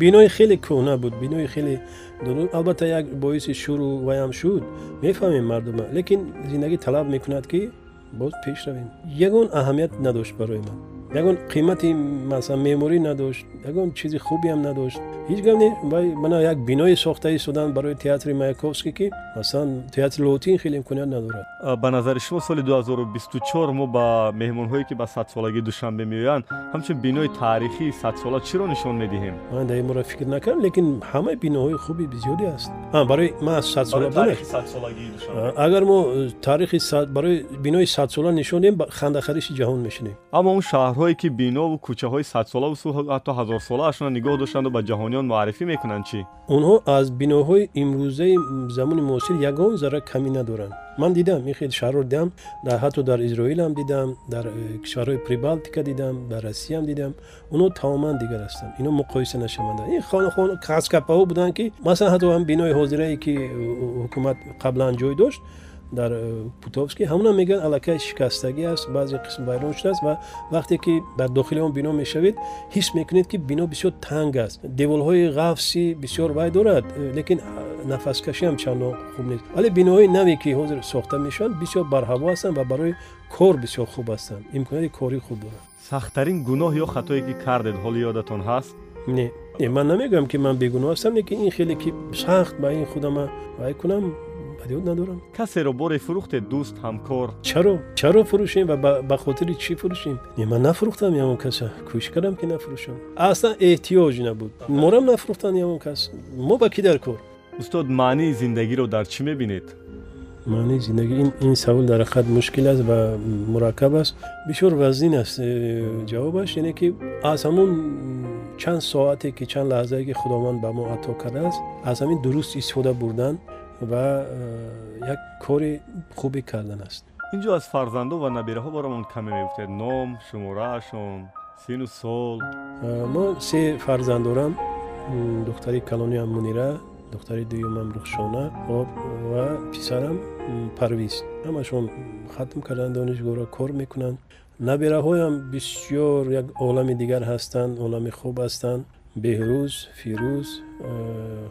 Бинои хеле кӯҳна буд. Бинои хеле албатта як боиси шуру ваям шуд мефаҳмем мардума лекин зиндагӣ талаб мекунад ки боз пеш равем. Ягон аҳамият надошт барои ман ягон қимати масалан меъморӣ надошт ягон чизи хубиам надошт. Ҳеҷ гап не мана як биное сохта истодан барои театри маяковский ки масалан театри лотин хеле имконият надорад. Ба назари шумо соли 2024 мо ба меҳмонҳое ки ба садсолагии душанбе меоянд ҳамчун бинои таърихии садсола чиро нишон медиҳем? Ман дар ин бора фикр накардам лекин ҳамаи биноҳои хуби зиёде аст. Барои ман садсола агар мо э, таърихи барои бинои садсола нишон диҳем хандахариши ҷаҳон мешинем. Аммо он шаҳрҳое ки бинову кӯчаҳои садсолаву ҳатто ҳазорсолаашона нигоҳ доштанду ба ҷаҳони ҷаҳониён муаррифӣ мекунанд чӣ? Онҳо аз биноҳои имрӯзаи замони муосир ягон зарра камӣ надоранд. Ман дидам ин хел шаҳрро дидам ҳатто дар изроилам дидам дар э, кишварҳои прибалтика дидам дар россиям дидам. Онҳо тамоман дигар ҳастанд. Ино муқоиса нашаванда ин хаскапаҳо буданд ки масалан ҳатто ҳам бинои ҳозирае ки э, ҳукумат қаблан ҷой дошт дар путовски э, ҳамона мегӯянд аллакай шикастагӣ аст баъзе қисм вайрон шудааст ва вақте ки дар дохили он бино мешавед ҳис мекунед ки бино бисёр танг аст. Деволҳои ғафси бисёр вай дорад э, лекин нафаскашиам чандон хуб нест. Вале биноҳои наве ки ҳозир сохта мешаванд бисёр барҳаво ҳастанд ва барои кор бисёр хуб ҳастанд. Имконияти корӣ хуб доранд сахттарин гуноҳ ё хатое ки кардед ҳоло ёдатон ҳаст? Не ман намегӯям ки ман бегуноҳ ҳастам лекин ин хеле ки сахт ба ин худама вай кунам фариёд надорам. Касеро боре фурӯхтед дӯст ҳамкор. Чаро? Чаро фурӯшем ва ба хотири чӣ фурӯшем? Ман нафурӯхтам ягон каса кӯшиш кардам ки нафурӯшам. Аслан эҳтиёҷ набуд. Морам нафурӯхтан ягон кас. Мо ба ки дар кор? Устод маънии зиндагиро дар чӣ мебинед? Маънии зиндагӣ ин савол дар ҳақиқат мушкил аст ва мураккаб аст. Бисёр вазнин аст э, ҷавобаш яъне ки аз ҳамун чанд соате ки чанд лаҳзае ки худованд ба мо ато кардааст аз ҳамин дуруст истифода бурдан ва э, як кори хубе кардан аст инҷо аз фарзандон ва набираҳо баромон каме мегуфтед ном шумораашон сину сол э, мо се фарзанд дорам духтари калониам мунира духтари дуюмам рухшона об ва писарам парвиз ҳамашон хатм кардан донишгоҳро кор мекунанд набираҳоям бисёр як олами дигар ҳастанд олами хуб ҳастанд беҳрӯз фирӯз э,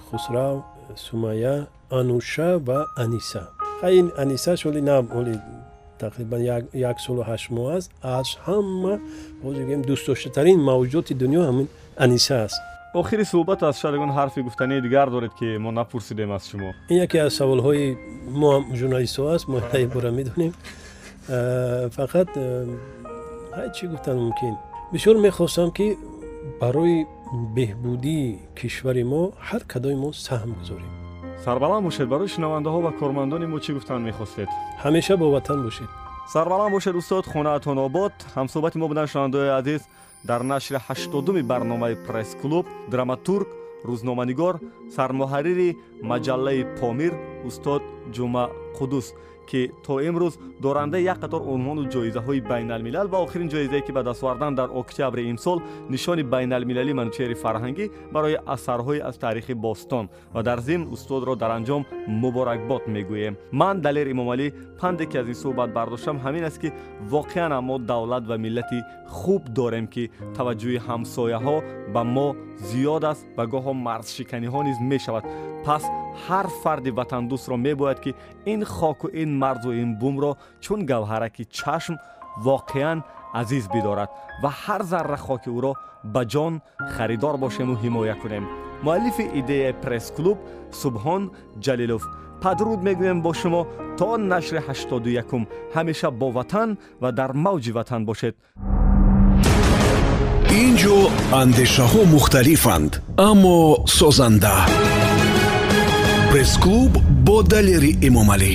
хусрав сумая ануша ва аниса ин аниса шоли нам оли тақрибан як солу ҳашт моҳ аст аз ҳама озгем дӯстдоштатарин мавҷудоти дунё ҳамин аниса аст охири суҳбат аст шояд ягон ҳарфи гуфтании дигар доред ки мо напурсидем аз шумо ин яке аз саволҳои мо ҳам журналистҳо аст мо ҳаи бора медонем фақат ҳай чӣ гуфтан мумкин бисёр мехостам ки барои беҳбудии кишвари мо ҳар кадои мо саҳм гузорем. Сарбаланд бошед. Барои шунавандаҳо ва кормандони мо чӣ гуфтан мехостед? Ҳамеша бо ватан бошед. Сарбаланд бошед устод хонаатон обод. Ҳамсӯҳбати мо буданд шунавандаҳои азиз. Дар нашри ҳаштодуми барномаи пресс-клуб драматург рӯзноманигор сармуҳаррири маҷаллаи помир устод ҷума қудус ки то имрӯз дорандаи як қатор унвону ҷоизаҳои байналмилал ва охирин ҷоизае ки ба даст овардан дар октябри имсол нишони байналмилалӣ манӯчери фарҳангӣ барои асарҳои аз таърихи бостон ва дар зимн устодро дар анҷом муборакбод мегӯем ман далер имомалӣ панде ки аз ин суҳбат бардоштам ҳамин аст ки воқеан мо давлат ва миллати хуб дорем ки таваҷҷӯҳи ҳамсояҳо ба мо зиёд аст ва гоҳо марзшиканиҳо низ мешавад. Пас ҳар фарди ватандӯстро мебояд ки ин хоку ин марзу ин бумро чун гавҳараки чашм воқеан азиз бидорад ва ҳар зарра хоки ӯро ба ҷон харидор бошему ҳимоя кунем. Муаллифи идеяи пресс-клуб субҳон ҷалилов падруд мегӯем бо шумо то нашри ҳаштоду якум. Ҳамеша бо ватан ва дар мавҷи ватан бошед. Ин ҷо андешаҳо мухталифанд аммо созанда пресс-клуб бо далери эмомалӣ